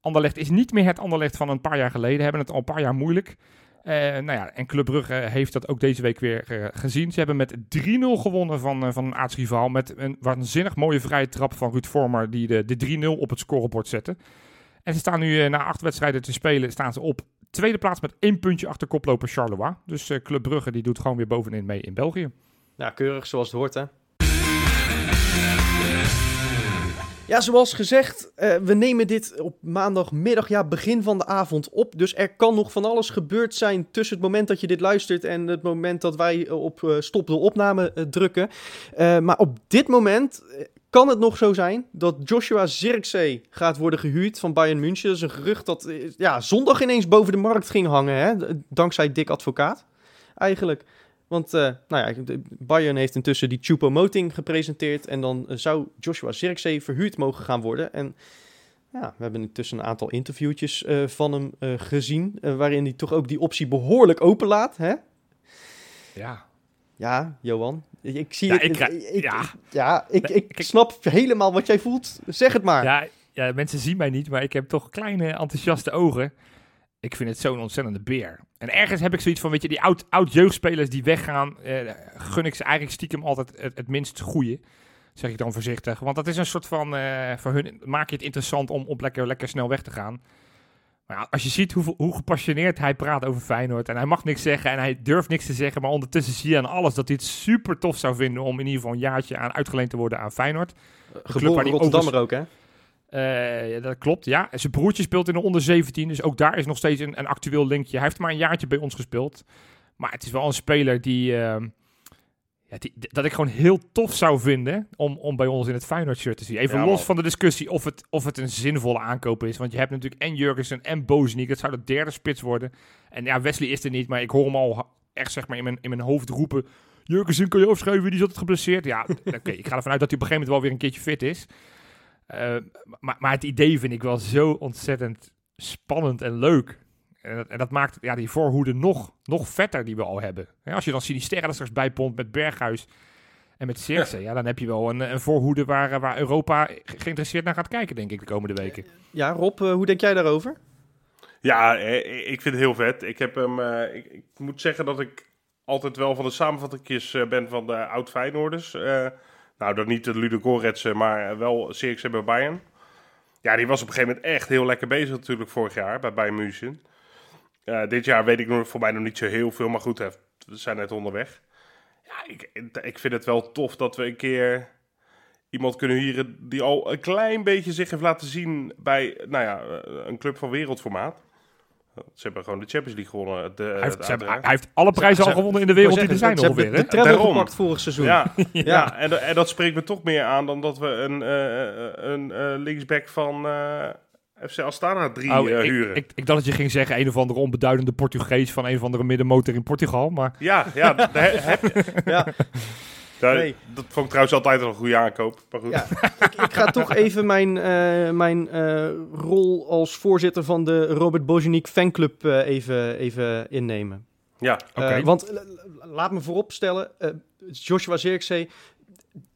Anderlecht is niet meer het Anderlecht van een paar jaar geleden. Hebben het al een paar jaar moeilijk. Eh, nou ja, en Club Brugge heeft dat ook deze week weer eh, gezien. Ze hebben met 3-0 gewonnen van, eh, van een aardsrivaal. Met een waanzinnig mooie vrije trap van Ruud Vormer die de, de 3-0 op het scorebord zette. En ze staan nu na acht wedstrijden te spelen, staan ze op tweede plaats met één puntje achter koploper Charleroi. Dus Club Brugge die doet gewoon weer bovenin mee in België. Ja, keurig zoals het hoort, hè. Ja, zoals gezegd, eh, we nemen dit op maandagmiddag, ja, begin van de avond op. Dus er kan nog van alles gebeurd zijn tussen het moment dat je dit luistert en het moment dat wij eh, op eh, stop de opname drukken. Maar op dit moment kan het nog zo zijn dat Joshua Zirkzee gaat worden gehuurd van Bayern München. Dat is een gerucht dat ja, zondag ineens boven de markt ging hangen, hè? dankzij Dick Advocaat eigenlijk. Want uh, nou ja, Bayern heeft intussen die Choupo-Moting gepresenteerd. En dan uh, zou Joshua Zirkzee verhuurd mogen gaan worden. En ja, we hebben intussen een aantal interviewtjes uh, van hem gezien. Waarin hij toch ook die optie behoorlijk openlaat. Hè? Ja. Ja, Johan. Ik zie Ja, het. ik ja. ja, ik, ik snap helemaal wat jij voelt. Zeg het maar. Ja, ja, mensen zien mij niet, maar ik heb toch kleine enthousiaste ogen. Ik vind het zo'n ontzettende beer. En ergens heb ik zoiets van, weet je, die oud, oud jeugdspelers die weggaan, eh, gun ik ze eigenlijk stiekem altijd het, het minst goede. Zeg ik dan voorzichtig. Want dat is een soort van, eh, voor hun maak je het interessant om op lekker, lekker snel weg te gaan. Maar ja, als je ziet hoeveel, hoe gepassioneerd hij praat over Feyenoord. En hij mag niks zeggen en hij durft niks te zeggen. Maar ondertussen zie je aan alles dat hij het super tof zou vinden om in ieder geval een jaartje aan uitgeleend te worden aan Feyenoord. Geboren Rotterdammer ook, hè? Ja, dat klopt, ja. En zijn broertje speelt in de onder 17, dus ook daar is nog steeds een, een actueel linkje. Hij heeft maar een jaartje bij ons gespeeld. Maar het is wel een speler die, ehm, ja, die, dat ik gewoon heel tof zou vinden om, om bij ons in het Feyenoord-shirt te zien. Even Ja, los van de discussie of het, of het een zinvolle aankoop is. Want je hebt natuurlijk en Jurgensen en Bozeniek. Dat zou de derde spits worden. En ja, Wesley is er niet, maar ik hoor hem al echt zeg maar in mijn, in mijn hoofd roepen... Jurgensen kan je afschrijven, die is altijd geblesseerd. Ja, oké, ik ga ervan uit dat hij op een gegeven moment wel weer een keertje fit is. Eh, maar, maar het idee vind ik wel zo ontzettend spannend en leuk. En dat, en dat maakt ja, die voorhoede nog, nog vetter die we al hebben. Ja, als je dan Sinisterra er straks bijpompt met Berghuis en met Circe, ja. dan heb je wel een, een voorhoede waar, eh, waar Europa ge- geïnteresseerd naar gaat kijken, denk ik, de komende weken. Ja, Rob, eh, hoe denk jij daarover? Ja, eh, ik vind het heel vet. Ik, heb hem, eh, ik, ik moet zeggen dat ik altijd wel van de samenvattingjes ben van de oud-Feyenoorders. Eh, nou, dan niet de Ludo Goretsen, maar eh, wel Cirkse bij Bayern. Ja, die was op een gegeven moment echt heel lekker bezig natuurlijk vorig jaar bij Bayern München. Eh, dit jaar weet ik nog, voor mij nog niet zo heel veel, maar goed, we zijn net onderweg. Ja, ik, ik vind het wel tof dat we een keer iemand kunnen huren die al een klein beetje zich heeft laten zien bij, nou ja, eh, een club van wereldformaat. Ze hebben gewoon de Champions League gewonnen. De, Hij heeft, hebben- hij heeft alle prijzen al gewonnen in de wereld die er zijn Ze hebben ongeveer. de, de hè? treble Daarom. gepakt vorig seizoen. Ja, ja. Ja. en, en dat spreekt me toch meer aan dan dat we een, eh, een eh, linksback van eh, FC Astana drie Oh, eh, ik, huren. ik, ik dacht dat je ging zeggen een of andere onbeduidende Portugees van een of andere middenmotor in Portugal. Maar ja, ja, heb. Ja. Daar- Nee. Dat vond ik trouwens altijd al een goede aankoop. Maar goed. Ja, ik, ik ga toch even mijn, eh, mijn eh, rol als voorzitter van de Robert Bozeniek fanclub eh, even, even innemen. Ja, Oké. Want laat me vooropstellen, eh Joshua Zirkzee,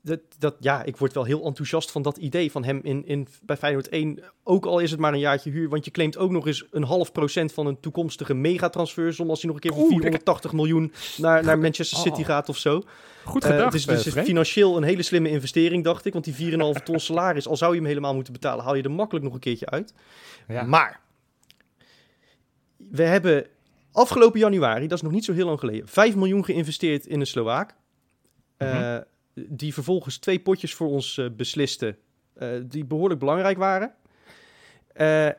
dat, dat, ja, ik word wel heel enthousiast van dat idee van hem in, in, bij Feyenoord 1. Ook al is het maar een jaartje huur, want je claimt ook nog eens een half procent van een toekomstige megatransfer. Als hij nog een keer voor Oeh, 480 miljoen naar, naar Manchester City Oh. gaat of zo. Goed Eh, gedacht. het is dus eh, Freek. financieel een hele slimme investering, dacht ik. Want die 4,5 ton salaris, al zou je hem helemaal moeten betalen, haal je er makkelijk nog een keertje uit. Ja. Maar we hebben afgelopen januari, dat is nog niet zo heel lang geleden, 5 miljoen geïnvesteerd in een Slovaak. Eh, Mhm. die vervolgens twee potjes voor ons eh, besliste, die behoorlijk belangrijk waren.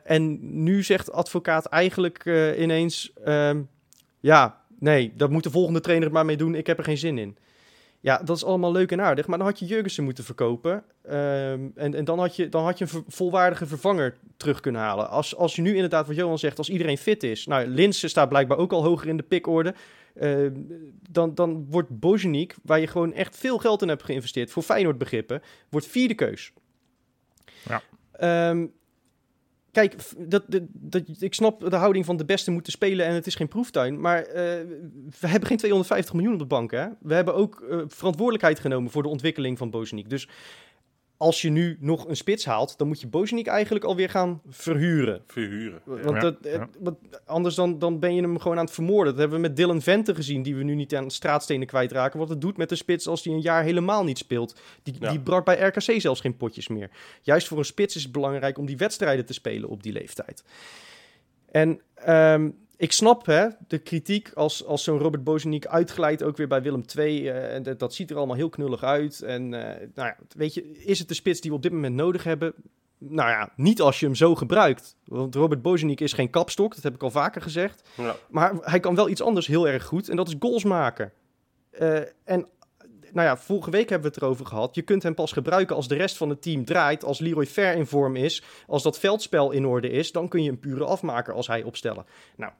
En nu zegt advocaat eigenlijk ineens: ehm, Ja, nee, dat moet de volgende trainer het maar mee doen. Ik heb er geen zin in. Ja, dat is allemaal leuk en aardig. Maar dan had je Jurgensen moeten verkopen. Ehm, en en dan, had je, dan had je een volwaardige vervanger terug kunnen halen. Als, als je nu inderdaad, wat Johan zegt, als iedereen fit is. Nou, Linse staat blijkbaar ook al hoger in de pikorde. Ehm, dan, dan wordt Bozeniek, waar je gewoon echt veel geld in hebt geïnvesteerd, voor Feyenoord begrippen, wordt vierde keus. Ja. Ehm, kijk, dat, dat, ik snap de houding van de beste moeten spelen en het is geen proeftuin. Maar eh, we hebben geen 250 miljoen op de bank. Hè? We hebben ook eh, verantwoordelijkheid genomen voor de ontwikkeling van Bozeniek. Dus als je nu nog een spits haalt, dan moet je Bozeniek eigenlijk alweer gaan verhuren. verhuren. Ja. Want Ja, dat, eh, ja. want anders dan, dan ben je hem gewoon aan het vermoorden. Dat hebben we met Dylan Vente gezien, die we nu niet aan de straatstenen kwijtraken. Wat het doet met de spits als die een jaar helemaal niet speelt. Die, Ja. die brak bij RKC zelfs geen potjes meer. Juist voor een spits is het belangrijk om die wedstrijden te spelen op die leeftijd. En ehm, ik snap hè, de kritiek als, als zo'n Robert Bozeniek uitglijdt ook weer bij Willem II. eh, en dat, dat ziet er allemaal heel knullig uit. En eh, nou ja, weet je, is het de spits die we op dit moment nodig hebben? Nou ja, niet als je hem zo gebruikt. Want Robert Bozeniek is geen kapstok, dat heb ik al vaker gezegd. Ja. Maar hij kan wel iets anders heel erg goed en dat is goals maken. Eh, en nou ja, vorige week hebben we het erover gehad. Je kunt hem pas gebruiken als de rest van het team draait. Als Leroy Fair in vorm is. Als dat veldspel in orde is. Dan kun je een pure afmaker als hij opstellen. Nou,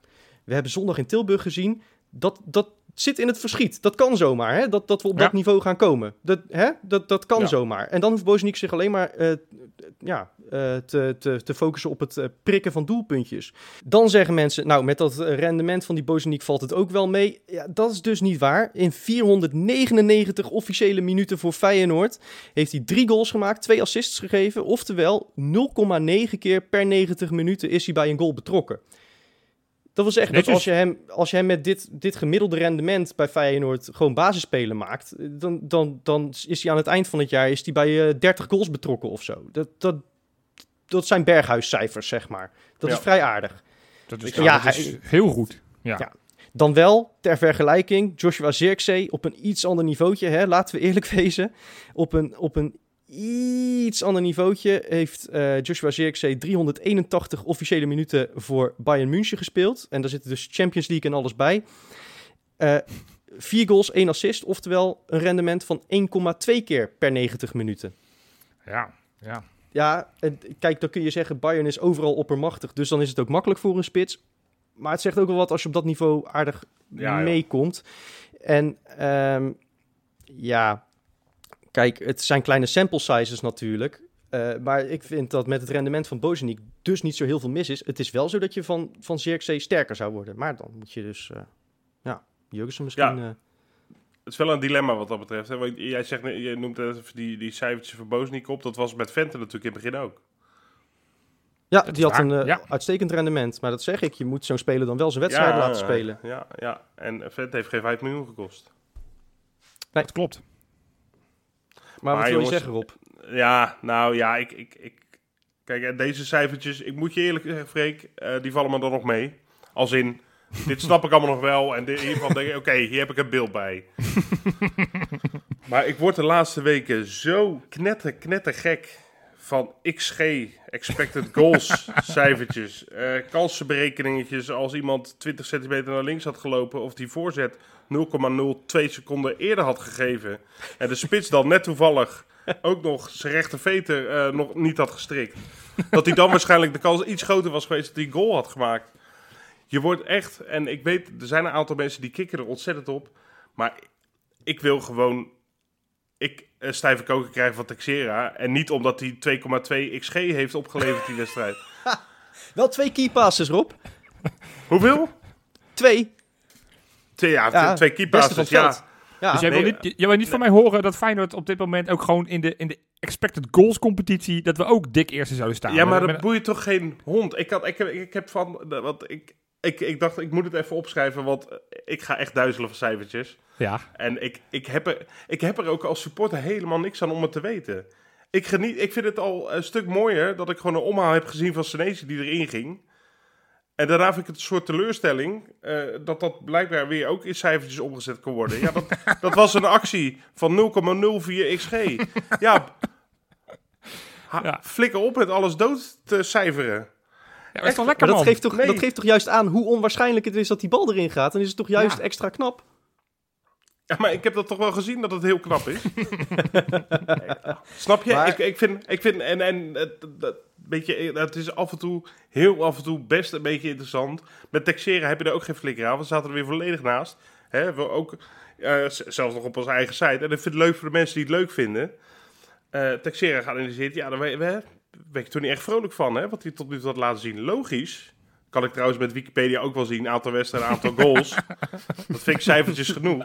we hebben zondag in Tilburg gezien. Dat, dat zit in het verschiet. Dat kan zomaar, hè? Dat, dat we op Ja. dat niveau gaan komen. Dat, hè? dat, dat kan Ja. zomaar. En dan hoeft Bozeniek zich alleen maar eh, ja, eh, te, te, te focussen op het eh, prikken van doelpuntjes. Dan zeggen mensen, nou, met dat rendement van die Bozeniek valt het ook wel mee. Ja, dat is dus niet waar. In 499 officiële minuten voor Feyenoord heeft hij drie goals gemaakt, twee assists gegeven. Oftewel, 0,9 keer per 90 minuten is hij bij een goal betrokken. Dat wil zeggen dat als je hem, als je hem met dit, dit gemiddelde rendement bij Feyenoord gewoon basisspelen maakt, dan, dan, dan is hij aan het eind van het jaar is hij bij eh 30 goals betrokken of zo. Dat, dat, dat zijn berghuiscijfers, zeg maar. Dat Ja. is vrij aardig. Dat is, Ja, ja, dat is heel goed. Ja. Ja. Dan wel, ter vergelijking, Joshua Zirkzee op een iets ander niveautje, hè, laten we eerlijk wezen. Op een, op een iets ander niveautje heeft eh, Joshua Zirkzee 381 officiële minuten voor Bayern München gespeeld. En daar zitten dus Champions League en alles bij. Eh vier goals, één assist, oftewel een rendement van 1,2 keer per 90 minuten. Ja, ja. Ja, en kijk, dan kun je zeggen, Bayern is overal oppermachtig, dus dan is het ook makkelijk voor een spits. Maar het zegt ook wel wat als je op dat niveau aardig Ja, meekomt. En ehm, ja, kijk, het zijn kleine sample sizes natuurlijk. Eh, maar ik vind dat met het rendement van Bozeniek dus niet zo heel veel mis is. Het is wel zo dat je van, van Zirkzee sterker zou worden. Maar dan moet je dus, eh ja, Jurgensen misschien... Ja. eh, Het is wel een dilemma wat dat betreft. Hè? Want jij, zegt, jij noemt even die, die cijfertjes voor Bozeniek op. Dat was met Vente natuurlijk in het begin ook. ja, Dat die had een waar, ja. uitstekend rendement. Maar dat zeg ik, je moet zo'n speler dan wel zijn wedstrijden laten spelen. Ja, ja. En Vente heeft geen 5 miljoen gekost. Dat klopt. Maar, wat wil je zeggen, Rob? Ja, nou ja, ik... ik, ik kijk, deze cijfertjes, ik moet je eerlijk zeggen, Freek, eh, die vallen me dan nog mee. Als in, dit snap ik allemaal nog wel. En dit- hiervan denk ik, oké, hier heb ik een beeld bij. maar ik word de laatste weken zo knetter, knetter gek van XG, expected goals cijfertjes, eh kansenberekeningetjes als iemand 20 centimeter naar links had gelopen of die voorzet 0,02 seconden eerder had gegeven en de spits dan net toevallig ook nog zijn rechter veter eh, nog niet had gestrikt. Dat hij dan waarschijnlijk de kans iets groter was geweest dat hij goal had gemaakt. Je wordt echt, en ik weet, er zijn een aantal mensen die kikken er ontzettend op. Maar ik wil gewoon, ik een stijve koker krijgen van Texera. En niet omdat hij 2,2 XG heeft opgeleverd die wedstrijd. Wel twee key passes, Rob. Hoeveel? Twee. Twee, ja, Ja, twee keepasses, het ja. Ja, dus jij, nee, wil niet, jij wil niet van mij horen dat Feyenoord op dit moment ook gewoon in de, in de expected goals competitie, dat we ook dik eerste zouden staan. Ja, maar dat boeit toch geen hond? Ik, had, ik, heb, ik heb van, want ik, ik, ik dacht, ik moet het even opschrijven, want eh, ik ga echt duizelen van cijfertjes. ja. En ik, ik, heb er, ik heb er ook als supporter helemaal niks aan om het te weten. Ik, geniet, ik vind het al een stuk mooier dat ik gewoon een omhaal heb gezien van Senesi die erin ging. En daarna vind ik het een soort teleurstelling eh, dat dat blijkbaar weer ook in cijfertjes omgezet kon worden. Ja, dat, dat was een actie van 0,04 XG. Ja, ha- Ja. flikker op met alles dood te cijferen. Ja, maar lekker, dat geeft, toch, Nee. dat geeft toch juist aan hoe onwaarschijnlijk het is dat die bal erin gaat. Dan is het toch juist Ja. extra knap. Ja, maar ik heb dat toch wel gezien dat het heel knap is. Snap je? Maar- Ik, ik vind, ik vind en, en het, dat, beetje, het is af en toe, heel af en toe best een beetje interessant. Met Texera heb je er ook geen flikker aan, want we zaten er weer volledig naast. Hè, we ook, eh, zelfs nog op onze eigen site. En ik vind het leuk voor de mensen die het leuk vinden. Eh Texera geanalyseerd, ja, daar ben ben je toen niet echt vrolijk van, hè, wat hij tot nu toe had laten zien. Logisch. Kan ik trouwens met Wikipedia ook wel zien. Aantal wedstrijden, aantal goals. dat vind ik cijfertjes genoeg.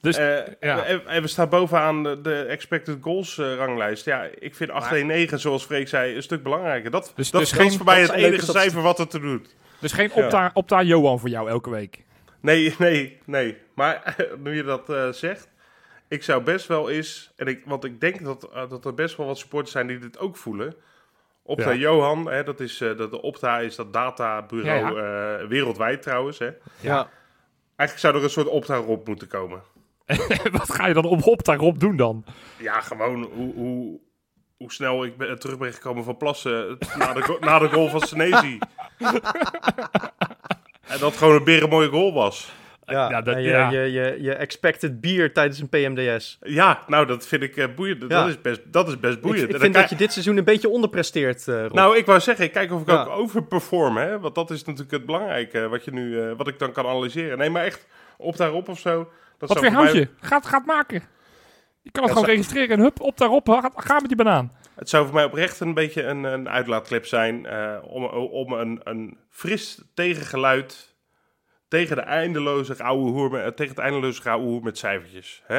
Dus, Eh, ja. en, we staan bovenaan de, expected goals eh, ranglijst. Ja, ik vind 8-1-9, zoals Freek zei, een stuk belangrijker. Dat, Dus- dat, dus geen- is voor mij het enige cijfer wat het te doet. dus geen opta, opta Johan voor jou elke week. Nee, nee, nee. Maar nu je dat eh, zegt, ik zou best wel eens... En ik, want ik denk dat, eh, dat er best wel wat supporters zijn die dit ook voelen. Opta Ja. Johan, hè, dat is, eh, dat de Opta is dat databureau Ja, eh, wereldwijd trouwens. Hè. Ja. Eigenlijk zou er een soort Opta Rob moeten komen. Wat ga je dan op opta Rob doen dan? Ja, gewoon hoe, hoe, hoe snel ik ben, terug ben gekomen van plassen na de, na de goal van Senezi. en dat gewoon een berenmooie goal was. Ja, Ja, dat- je, ja. Je, je, je expected bier tijdens een PMDS. Ja, nou, dat vind ik eh, boeiend. Ja. Dat, is best, dat is best boeiend. ik vind dat je dit seizoen een beetje onderpresteert, eh. Nou, ik wou zeggen, ik kijk of ik Ja. ook overperform, hè. Want dat is natuurlijk het belangrijke, wat, je nu, eh, wat ik dan kan analyseren. Nee, maar echt, op daarop of zo. Dat Wat zou weer voor mij- houd je? Gaat, gaat maken. Je kan het Ja, gewoon zo- registreren en hup, op daarop, ga, ga met die banaan. Het zou voor mij oprecht een beetje een, een uitlaatklep zijn eh, om, om een, een fris tegengeluid tegen de eindeloze oude hoer, met- tegen het eindeloze oude hoer met cijfertjes. Hè?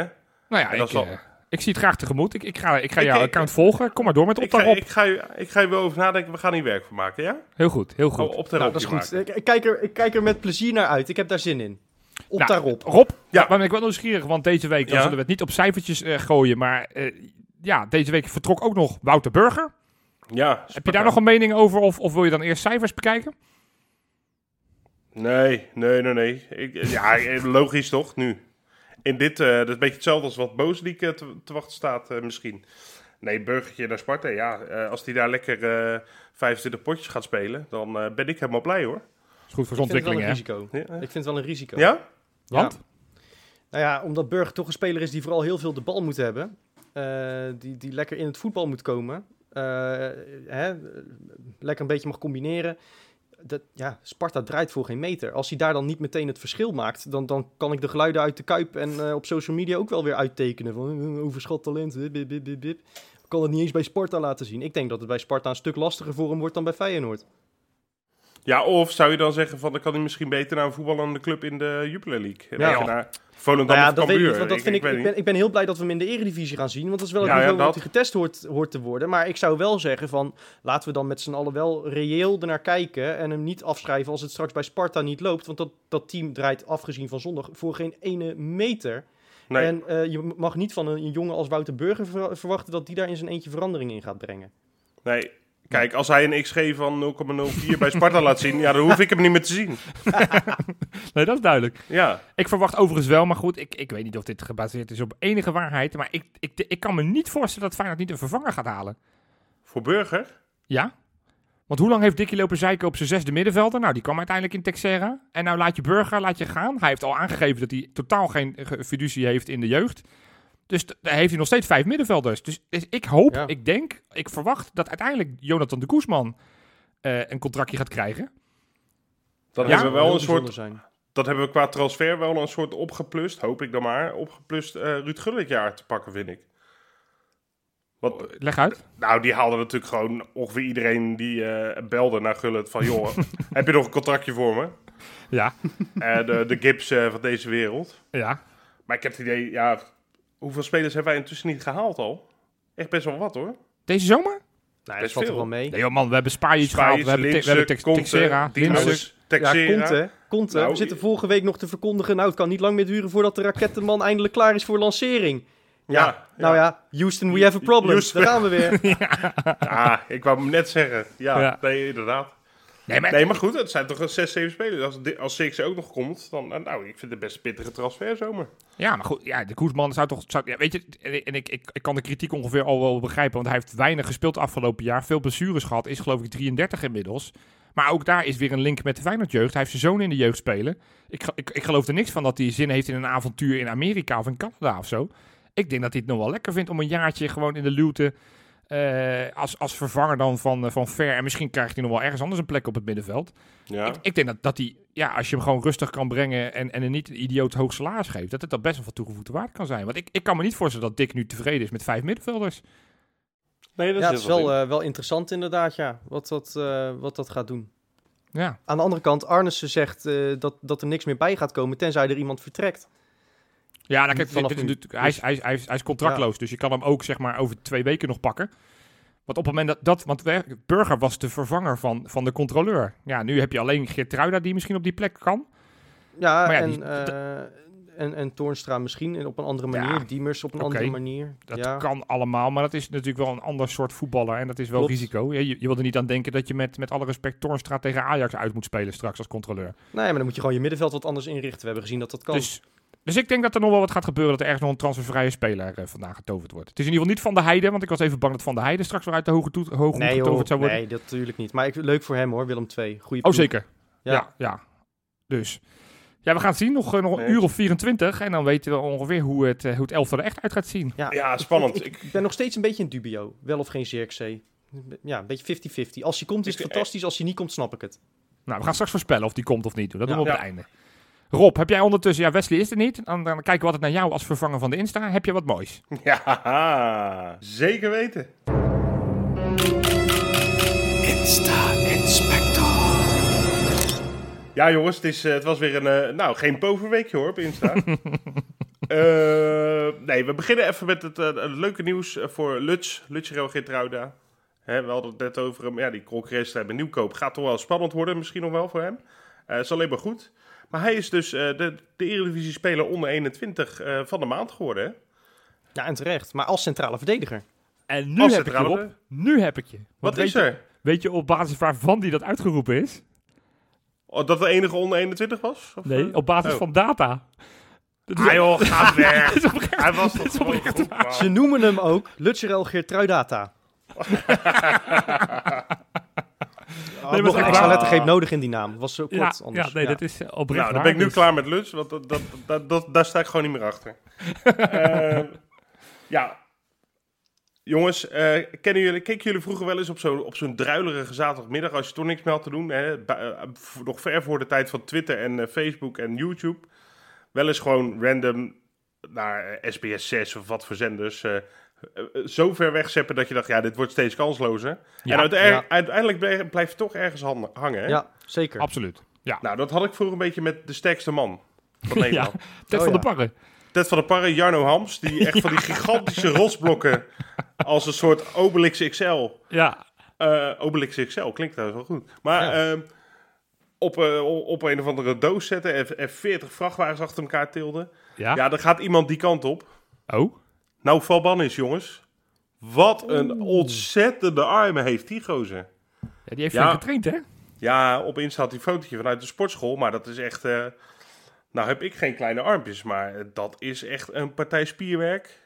Nou ja, ik, zal- eh, Ik zie het graag tegemoet. Ik, ik ga, ik ga Ik- jouw ik- account volgen. Kom maar door met op Ik ga, daarop. ik, ga, je- ik ga je wel over nadenken. We gaan hier werk van maken, ja? Heel goed, heel goed. Oh, op de Nou, dat is goed. Ik, ik kijk er, ik kijk er met plezier naar uit. Ik heb daar zin in. Op Nou, daarop. Rob, Ja. maar ik ben nieuwsgierig, want deze week dan Ja. zullen we het niet op cijfertjes eh, gooien. Maar eh, ja, deze week vertrok ook nog Wouter Burger. Ja. Heb je daar nog een mening over of, of wil je dan eerst cijfers bekijken? Nee, nee, nee, nee. Ik, ja, eh, logisch toch, nu. In dit, eh, dat is een beetje hetzelfde als wat Boosliek eh, te, te wachten staat eh, misschien. Nee, Burgertje naar Sparta, ja. eh, als die daar lekker eh 25 potjes gaat spelen, dan eh, ben ik helemaal blij hoor. is goed voor zijn Ik vind het wel ontwikkeling, een hè? risico. Ja? Ik vind het wel een risico. Ja? Want? Nou ja, omdat Burger toch een speler is die vooral heel veel de bal moet hebben. eh, die, die lekker in het voetbal moet komen. eh, hè, lekker een beetje mag combineren. Dat, ja, Sparta draait voor geen meter. Als hij daar dan niet meteen het verschil maakt, dan, dan kan ik de geluiden uit de Kuip en eh, op social media ook wel weer uittekenen. Van eh, overschat talent, eh, bip, bip, bip, bip. Kan het niet eens bij Sparta laten zien. Ik denk dat het bij Sparta een stuk lastiger voor hem wordt dan bij Feyenoord. Ja, of zou je dan zeggen van, dan kan hij misschien beter naar een voetballende club in de Jupiler League. En Ja. naar Volendam Nou ja, of dat weet ik want dat vind ik, ik, ben, ik ben heel blij dat we hem in de eredivisie gaan zien, want dat is wel het Ja, ja, niveau dat. hij getest hoort, hoort te worden. Maar ik zou wel zeggen van, laten we dan met z'n allen wel reëel ernaar kijken en hem niet afschrijven als het straks bij Sparta niet loopt. Want dat, dat team draait, afgezien van zondag, voor geen ene meter. Nee. En eh, je mag niet van een, een jongen als Wouter Burger ver- verwachten dat die daar in zijn eentje verandering in gaat brengen. Nee. Kijk, als hij een XG van 0,04 bij Sparta laat zien, ja, dan hoef ik hem niet meer te zien. Nee, dat is duidelijk. Ja. Ik verwacht overigens wel, maar goed, ik, ik weet niet of dit gebaseerd is op enige waarheid. Maar ik, ik, ik kan me niet voorstellen dat Feyenoord niet een vervanger gaat halen. Voor Burger? Ja? Want hoe lang heeft Dickie lopen zeiken op zijn zesde middenvelder? Nou, die kwam uiteindelijk in Texera. En nou laat je Burger, laat je gaan. Hij heeft al aangegeven dat hij totaal geen fiducie heeft in de jeugd. Dus daar heeft hij nog steeds vijf middenvelders. Dus, dus ik hoop, Ja. ik denk, ik verwacht dat uiteindelijk Jonathan de Koesman eh, een contractje gaat krijgen. Dan Ja, hebben we wel een soort zijn. dat hebben we qua transfer wel een soort opgeplust, hoop ik dan maar, opgeplust eh Ruud Gullit jaar te pakken, vind ik. Want, Leg uit. nou, die haalde natuurlijk gewoon ongeveer iedereen die eh, belde naar Gullit van, joh, heb je nog een contractje voor me? Ja, Eh, de, de gips eh, van deze wereld. ja. Maar ik heb het idee, ja, hoeveel spelers hebben wij intussen niet gehaald al? Echt best wel wat hoor. Deze zomer? Nou, dat Best valt er veel. wel mee. Nee joh man, we hebben Spajic gehaald, we hebben, te- we hebben Tex- Conte, Texera, Dinos, Linse. Ja, Texera. Conte. Conte. Nou, we zitten vorige week nog te verkondigen. Nou, het kan niet lang meer duren voordat de rakettenman eindelijk klaar is voor lancering. Ja, Ja, nou ja, Houston, we have a problem. Houston. Daar gaan we weer. Ah, ik wou hem net zeggen. Ja, Ja. nee, inderdaad. Nee, maar, Nee, maar goed, het zijn toch een 6, 7 spelers. Als, als Six ook nog komt, dan, eh, nou, ik vind het best een pittige transfer zomer. Ja, maar goed, ja, de Koesman zou toch... Zou, ja, weet je, en ik, ik, ik kan de kritiek ongeveer al wel begrijpen, want hij heeft weinig gespeeld afgelopen jaar. Veel blessures gehad, is geloof ik 33 inmiddels. Maar ook daar is weer een link met de Feyenoord jeugd. Hij heeft zijn zoon in de jeugd spelen. Ik, ik, ik geloof er niks van dat hij zin heeft in een avontuur in Amerika of in Canada of zo. Ik denk dat hij het nog wel lekker vindt om een jaartje gewoon in de luwte eh, als, als vervanger dan van, eh, van Ver. En misschien krijgt hij nog wel ergens anders een plek op het middenveld. Ja. Ik, ik denk dat, dat hij, ja, als je hem gewoon rustig kan brengen en, en er niet een idioot hoog salaris geeft, dat het dan best wel van toegevoegde waarde kan zijn. Want ik, ik kan me niet voorstellen dat Dick nu tevreden is met vijf middenvelders. Nee, dat Ja, het is heel veel wel, eh, wel interessant inderdaad, ja, wat dat, eh, wat dat gaat doen. Ja, Aan de andere kant, Arnissen zegt eh, dat, dat er niks meer bij gaat komen, tenzij er iemand vertrekt. Ja nou, kijk, dit natuurlijk- hij, is, hij, is, hij, is, hij is contractloos, dus je kan hem ook zeg maar over twee weken nog pakken. Want op het moment dat, dat want Burger was de vervanger van, van de controleur. Ja, nu heb je alleen Geertruida die misschien op die plek kan. Ja, Maar ja, en, die- eh, en, en Toornstra misschien en op een andere manier. Ja, Diemers op een andere manier. Dat ja. kan allemaal, maar dat is natuurlijk wel een ander soort voetballer en dat is wel Klopt. risico. Je, je wil er niet aan denken dat je met, met alle respect Toornstra tegen Ajax uit moet spelen straks als controleur. Nee, maar dan moet je gewoon je middenveld wat anders inrichten. We hebben gezien dat dat kan. Dus, dus ik denk dat er nog wel wat gaat gebeuren. Dat er ergens nog een transfervrije speler eh, vandaan getoverd wordt. Het is in ieder geval niet Van de Heide. Want ik was even bang dat Van de Heide straks weer uit de hoge, toet, hoge joh, getoverd zou worden. nee, dat natuurlijk niet. Maar ik, leuk voor hem hoor, Willem II. Goeie oh, zeker. Ja. Ja. ja, Dus. Ja, we gaan het zien. Nog, eh, nog een Nee. uur of 24. En dan weten we ongeveer hoe het, eh, hoe het elftal er echt uit gaat zien. Ja, Ja, spannend. Ik, ik ben nog steeds een beetje in dubio. Wel of geen Zirkzee. Ja, een beetje 50-50. Als hij komt is het Ik- fantastisch. Als hij niet komt, snap ik het. Nou, we gaan straks voorspellen of die komt of niet. Dat doen Ja. we op Ja. het einde. Rob, heb jij ondertussen... Ja, Wesley is er niet. Dan, dan kijken we altijd naar jou als vervanger van de Insta. Heb je wat moois? Ja, zeker weten. Ja, jongens, het, is, eh, het was weer een, eh, nou, geen poverweekje hoor op Insta. Eh, nee, we beginnen even met het, het leuke nieuws voor Lutz. Lutz Geertruida. Hè, we hadden het net over hem. Ja, die concurrentie bij Nieuwkoop gaat toch wel spannend worden. Misschien nog wel voor hem. Eh is alleen maar goed. Maar hij is dus eh, de, de Eredivisie-speler onder 21 eh, van de maand geworden. Hè? Ja, en terecht. Maar als centrale verdediger. En nu Als heb ik je, Rob. Nu heb ik je. Want Wat is je- er? Weet je op basis waarvan die dat uitgeroepen is? Oh, dat de enige onder 21 was? Of, Nee, eh? op basis Oh. van data. Ah joh, ga weg. Hij was toch. Ze noemen hem ook Lutgerel Geertruidata. Had maar nog een extra maar- lettergreep nodig in die naam. Was zo kort Ja, anders. ja, nee, dat is eh, oprecht Nou, dan ben ik nu dus- klaar met Lutz, want dat, dat, dat, dat- daar sta ik gewoon niet meer achter. Eh, ja. Jongens, eh, kennen jullie, keken jullie vroeger wel eens op zo'n op zo'n druilerige zaterdagmiddag als je toch niks meer had te doen? Hè? Nog ver voor de tijd van Twitter en Facebook en YouTube. Wel eens gewoon random naar SBS 6 of wat voor zenders. Eh, eh, zo ver wegzeppen dat je dacht, ja, dit wordt steeds kanslozer. Ja, en uiteindelijk, ja. uiteindelijk blijf, blijf je toch ergens han- hangen. Hè? Ja, zeker. Absoluut. Ja. Nou, dat had ik vroeger een beetje met de sterkste man van Nederland. Ted Oh, van ja. de Parre. Ted van der Parre, Jarno Hams, die echt van die gigantische rotsblokken als een soort Obelix XL. Ja. eh Obelix XL klinkt trouwens wel goed. Maar Ja. ehm, op, eh, op een of andere doos zetten en, en 40 vrachtwagens achter elkaar tilden. Ja. Ja, dan gaat iemand die kant op. Oh. Nou, Valban is, jongens. Wat een ontzettende armen heeft die gozer. Ja, die heeft Ja. flink getraind, hè? Ja, op Insta had hij een fotootje vanuit de sportschool, maar dat is echt... eh, nou heb ik geen kleine armpjes, maar dat is echt een partij spierwerk.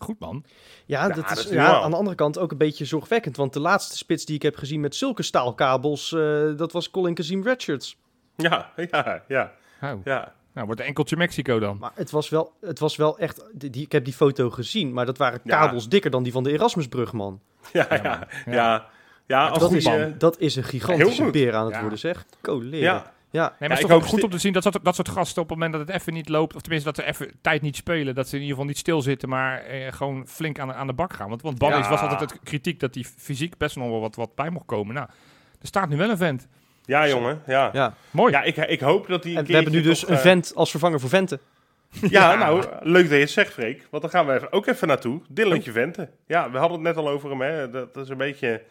Goed, man. Ja, Ja, dat dat is, ja, aan de andere kant ook een beetje zorgwekkend. Want de laatste spits die ik heb gezien met zulke staalkabels, eh, dat was Colin Kazim Redshirts. Ja, ja, ja, Oh. ja. Nou, wordt enkeltje Mexico dan. Maar het was wel, het was wel echt, die, die- ik heb die foto gezien, maar dat waren Ja. kabels dikker dan die van de Erasmusbrug, man. Ja, ja, Ja, ja. Dat die, is, dat is een gigantische beer aan het Ja. worden, zeg. Coleren. ja. Ja. Nee, maar Ja, het is ik toch hoop ook goed om te zien dat, dat, dat soort gasten op het moment dat het even niet loopt, of tenminste dat ze even tijd niet spelen, dat ze in ieder geval niet stilzitten, maar eh, gewoon flink aan, de- aan de bak gaan. Want, want was altijd het kritiek dat hij fysiek best nog wel wat, wat bij mocht komen. Nou, er staat nu wel een vent. Ja, jongen. Ja, ja. Ja. Mooi. ik, ik hoop dat die. En we hebben nu dus een vent als vervanger voor Venten. Ja, nou, leuk dat je het zegt, Freek. Want dan gaan we even, ook even naartoe. Dillentje Vente. Ja, we hadden het net al over hem. Hè. Dat, is een beetje.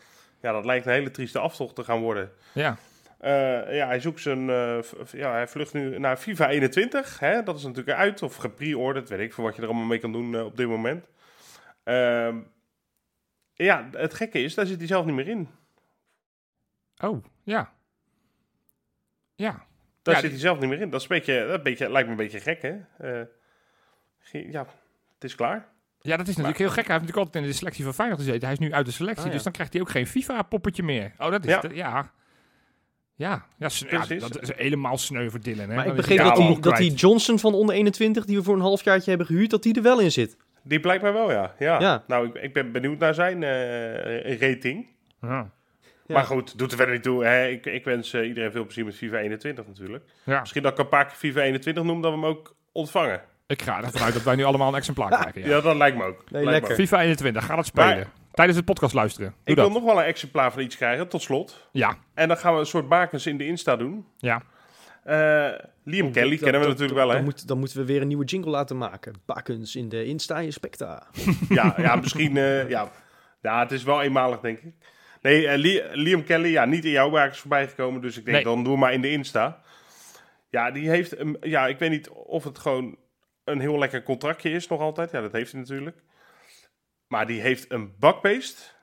Ja, dat lijkt een hele trieste aftocht te gaan worden. Ja. Eh, ja, hij zoekt zijn. eh, ja, hij vlucht nu naar FIFA 21. Hè? Dat is natuurlijk uit of gepreorderd. Weet ik voor wat je er allemaal mee kan doen eh, op dit moment. Ehm, ja, het gekke is, daar zit hij zelf niet meer in. Oh, ja. Ja. Daar Ja, zit hij zelf niet meer in. Dat, is een beetje, dat beetje, lijkt me een beetje gek, hè? Eh, ja, het is klaar. Ja, dat is natuurlijk heel gek. Hij heeft natuurlijk altijd in de selectie van Feyenoord gezeten. Hij is nu uit de selectie, Ah, ja. dus dan krijgt hij ook geen FIFA-poppetje meer. Oh, dat is... Ja. Ja. ja. Ja, dat is helemaal sneu voor Dylan. Hè? Maar ik Dan begreep dat, die, dat die. Johnson van onder 21, die we voor een halfjaartje hebben gehuurd, dat die er wel in zit. Die blijkbaar wel, ja. ja. Ja. Nou, ik, ik ben benieuwd naar zijn eh, rating. Ja. Ja. Maar goed, doet er verder niet toe. Hè? Ik, ik wens eh, iedereen veel plezier met FIFA 21 natuurlijk. Ja. Misschien dat ik een paar keer FIFA 21 noem, dat we hem ook ontvangen. Ik ga ervan uit dat wij nu allemaal een exemplaar krijgen. Ja, Ja. dat lijkt me ook. Nee, Lijkt me lekker. ook. FIFA 21, ga dat spelen. Maar- Tijdens het podcast luisteren. Doe Ik dat. wil nog wel een exemplaar van iets krijgen, tot slot. Ja, En dan gaan we een soort bakens in de Insta doen. ja. Eh, Liam Kelly Dat- kennen we dat- natuurlijk wel, hè? Dan, moet, dan moeten we weer een nieuwe jingle laten maken. Bakens in de Insta en Specta. Ja, ja misschien. eh, ja. ja, het is wel eenmalig, denk ik. Nee, eh, Li- Liam Kelly, ja, niet in jouw bakens voorbij gekomen. Dus ik denk, Nee. dan doe maar in de Insta. Ja, die heeft, een, ja, ik weet niet of het gewoon een heel lekker contractje is nog altijd. Ja, dat heeft hij natuurlijk. Maar die heeft een bakbeest.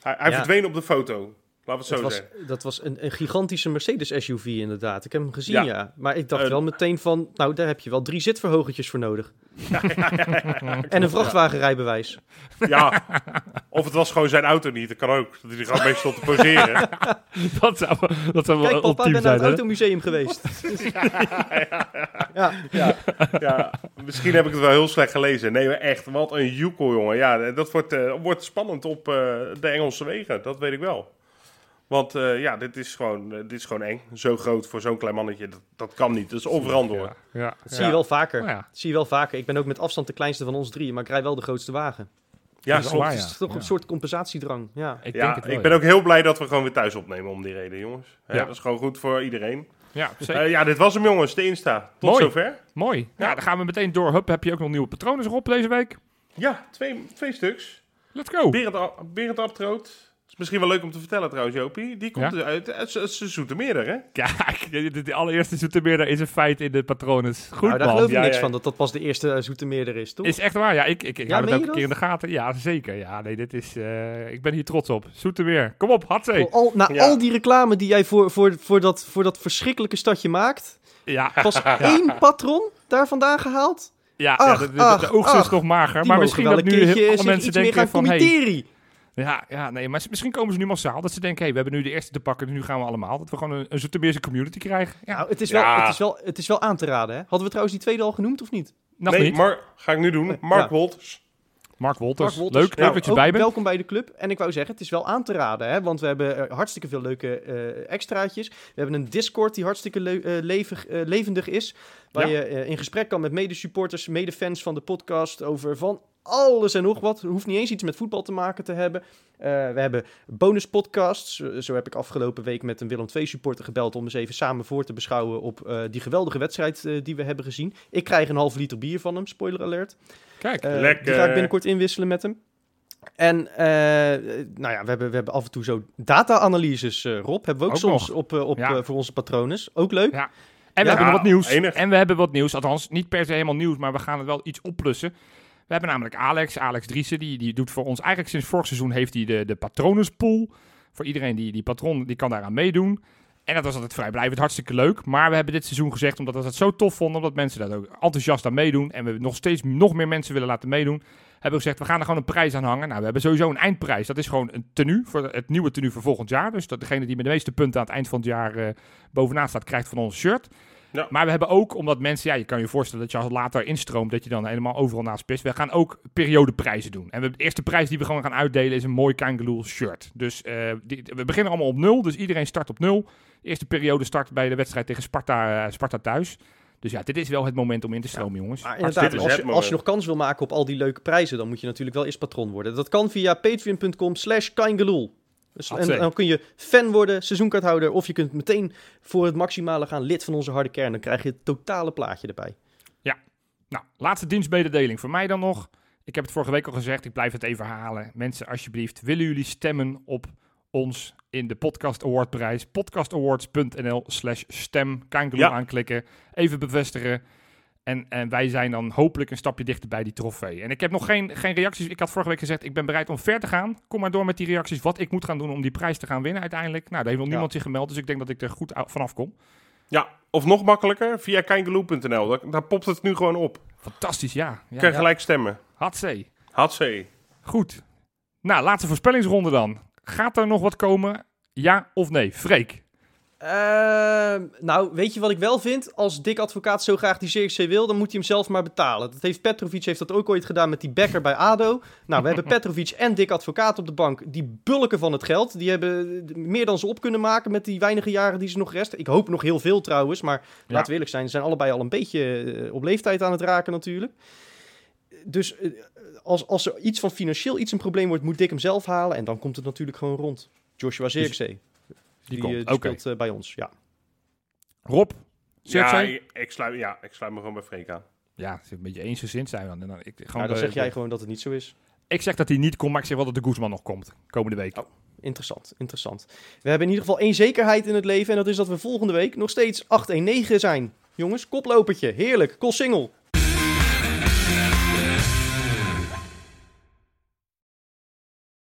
Hij, hij Ja. verdween op de foto. Laten we het Dat was, zeggen. dat was een, een gigantische Mercedes SUV inderdaad. Ik heb hem gezien, ja. Ja. Maar ik dacht wel meteen van, nou daar heb je wel drie zitverhogertjes voor nodig. en een vrachtwagenrijbewijs. Ja, of het was gewoon zijn auto niet. Dat kan ook. Dat hij er gewoon mee stond te poseren. Dat zou, dat zou wel Kijk papa, ik ben naar zijn. het hè? automuseum geweest. ja, ja, ja, misschien heb ik het wel heel slecht gelezen. Nee, maar echt, wat een joekel, jongen. Ja, dat wordt, eh, wordt spannend op eh, de Engelse wegen. Dat weet ik wel. Want eh, ja, dit is, gewoon, eh, dit is gewoon eng. Zo groot voor zo'n klein mannetje. Dat, dat kan niet. Dat is onverantwoord. Ja, ja. dat zie je wel vaker. Ja. Dat zie je wel vaker. Ik ben ook met afstand de kleinste van ons drie, maar ik rij wel de grootste wagen. Ja, Dat is klopt. waar, Het ja. is toch Ja. een soort compensatiedrang. Ja. Ik Ja, denk het wel, ik ben ja. ook heel blij dat we gewoon weer thuis opnemen om die reden, jongens. Hè, Ja. Dat is gewoon goed voor iedereen. Ja. Eh, ja, dit was hem jongens, de Insta. Tot Mooi. zover. Mooi. Ja, ja. dan gaan we meteen door. Hup, heb je ook nog nieuwe patronen op deze week? Ja, twee, twee stuks. Let's go. Berend, Berend Abtroot. Is misschien wel leuk om te vertellen trouwens, Jopie. Die komt Ja? uit uit uit Zoetermeerder, hè? Kijk, de, de allereerste Zoetermeerder is een feit in de patronen. Goed nou, daar man. geloof ik Ja, niks ja. van dat dat pas de eerste eh, Zoetermeerder is, toch? Is echt waar, ja. Ik, ik, ik Ja, hou het een keer in de gaten. Ja, zeker. Ja, nee, dit is... eh, ik ben hier trots op. Zoetermeer. Kom op. Voor al, na Ja. al die reclame die jij voor, voor, voor, dat, voor dat verschrikkelijke stadje maakt, Ja, pas één patron daar vandaan gehaald. ja, Ach, ja de, de, ach, de oogst is nog mager. Maar misschien dat nu heel- alle mensen denken van... Hey. Ja, ja, nee, maar misschien komen ze nu massaal. Dat ze denken, hey, we hebben nu de eerste te pakken. Dus nu gaan we allemaal. Dat we gewoon een, een Zoetermeerse community krijgen. Ja, Nou, het, is wel, Ja. het, is wel, het is wel aan te raden, hè? Hadden we trouwens die tweede al genoemd of niet? nog nee, niet. maar ga ik nu doen. Mark Ja. Wolters. Mark Wolters. Mark Wolters. Leuk, leuk Ja, dat je bij bent. Welkom bij de club. En ik wou zeggen, het is wel aan te raden, hè? Want we hebben eh, hartstikke veel leuke eh, extraatjes. We hebben een Discord die hartstikke eh, levig, eh, levendig is. Waar Ja. je eh, in gesprek kan met medesupporters, medefans van de podcast over van alles en nog wat. Het hoeft niet eens iets met voetbal te maken te hebben. Eh, we hebben bonus podcasts. Zo, zo heb ik afgelopen week met een Willem II supporter gebeld om eens even samen voor te beschouwen op eh, die geweldige wedstrijd eh, die we hebben gezien. Ik krijg een half liter bier van hem, spoiler alert. Kijk, Lekker. Die ga ik binnenkort inwisselen met hem. En eh, nou ja, we hebben, we hebben af en toe zo data-analyses, eh, Rob. Hebben we ook, Ook soms nog. op, op, Ja. voor onze patronen. Ook leuk. Ja. En we Ja, hebben wat nieuws. enig. En we hebben wat nieuws. Althans, niet per se helemaal nieuws, maar we gaan het wel iets opplussen. We hebben namelijk Alex, Alex Driessen, die, die doet voor ons eigenlijk sinds vorig seizoen heeft hij de, de patronenspool. Voor iedereen die die patron, die kan daaraan meedoen. En dat was altijd vrijblijvend, hartstikke leuk. Maar we hebben dit seizoen gezegd, omdat we het zo tof vonden, omdat mensen daar ook enthousiast aan meedoen. En we nog steeds nog meer mensen willen laten meedoen. Hebben we gezegd, we gaan er gewoon een prijs aan hangen. Nou, we hebben sowieso een eindprijs. Dat is gewoon een tenue, voor het nieuwe tenue voor volgend jaar. Dus dat degene die met de meeste punten aan het eind van het jaar eh, bovenaan staat, krijgt van ons shirt. Ja. Maar we hebben ook, omdat mensen, ja, je kan je voorstellen dat je als later instroomt, dat je dan helemaal overal naast pist. We gaan ook periodeprijzen doen. En we hebben de eerste prijs die we gewoon gaan uitdelen is een mooi Kangaloo shirt. Dus eh, die, we beginnen allemaal op nul, dus iedereen start op nul. De eerste periode start bij de wedstrijd tegen Sparta, eh, Sparta thuis. Dus ja, dit is wel het moment om in te stromen, jongens. Maar dit inderdaad, als je, als je nog kans wil maken op al die leuke prijzen, dan moet je natuurlijk wel eerst patron worden. Dat kan via patreon.com slash kaingeloel. Dus, en dan kun je fan worden, seizoenkaarthouder, of je kunt meteen voor het maximale gaan lid van onze harde kern. Dan krijg je het totale plaatje erbij. Nou, laatste dienstmededeling voor mij dan nog. Ik heb het vorige week al gezegd, ik blijf het even herhalen. Mensen, alsjeblieft, willen jullie stemmen op ons in de Podcast Awardprijs? podcastawards.nl slash stem. Kangaloo Ja. aanklikken, even bevestigen. En, en wij zijn dan hopelijk een stapje dichter bij die trofee. En ik heb nog geen, geen reacties. Ik had vorige week gezegd, ik ben bereid om ver te gaan. Kom maar door met die reacties. Wat ik moet gaan doen om die prijs te gaan winnen uiteindelijk. Nou, daar heeft nog niemand zich gemeld. Dus ik denk dat ik er goed vanaf kom. Ja, of nog makkelijker, via kijkeloop.nl. Daar, daar popt het nu gewoon op. Fantastisch, ja. ja, Je kan ja. gelijk stemmen. Hatzee. Hatzee. Goed. Nou, laatste voorspellingsronde dan. Gaat er nog wat komen? Ja of nee? Freek. Ehm, nou, weet je wat ik wel vind? Als Dick Advocaat zo graag die CXC wil, dan moet hij hem zelf maar betalen. Dat heeft Petrovic heeft dat ook ooit gedaan met die Becker bij ADO. Nou, we hebben Petrovic en Dick Advocaat op de bank. Die bulken van het geld. Die hebben meer dan ze op kunnen maken met die weinige jaren die ze nog resten. Ik hoop nog heel veel trouwens, maar laten we eerlijk zijn. Ze zijn allebei al een beetje eh, op leeftijd aan het raken natuurlijk. Dus eh, als, als er iets van financieel iets een probleem wordt, moet Dick hem zelf halen. En dan komt het natuurlijk gewoon rond. Joshua Zirkzee. Die, Die, komt. eh, speelt eh, bij ons, ja. Rob. Ja, Ja, ik, ik sluit, ja, ik sluit me gewoon bij Freek aan. ja, het is een beetje eensgezind zijn we dan. En dan ik, gewoon Nou, dan de- zeg jij de- gewoon dat het niet zo is. ik zeg dat hij niet komt, maar ik zeg wel dat de Guzman nog komt. Komende week. Oh. Interessant, interessant. We hebben in ieder geval één zekerheid in het leven. En dat is dat we volgende week nog steeds 8-1-9 zijn. Jongens, koplopertje. Heerlijk. Kol single.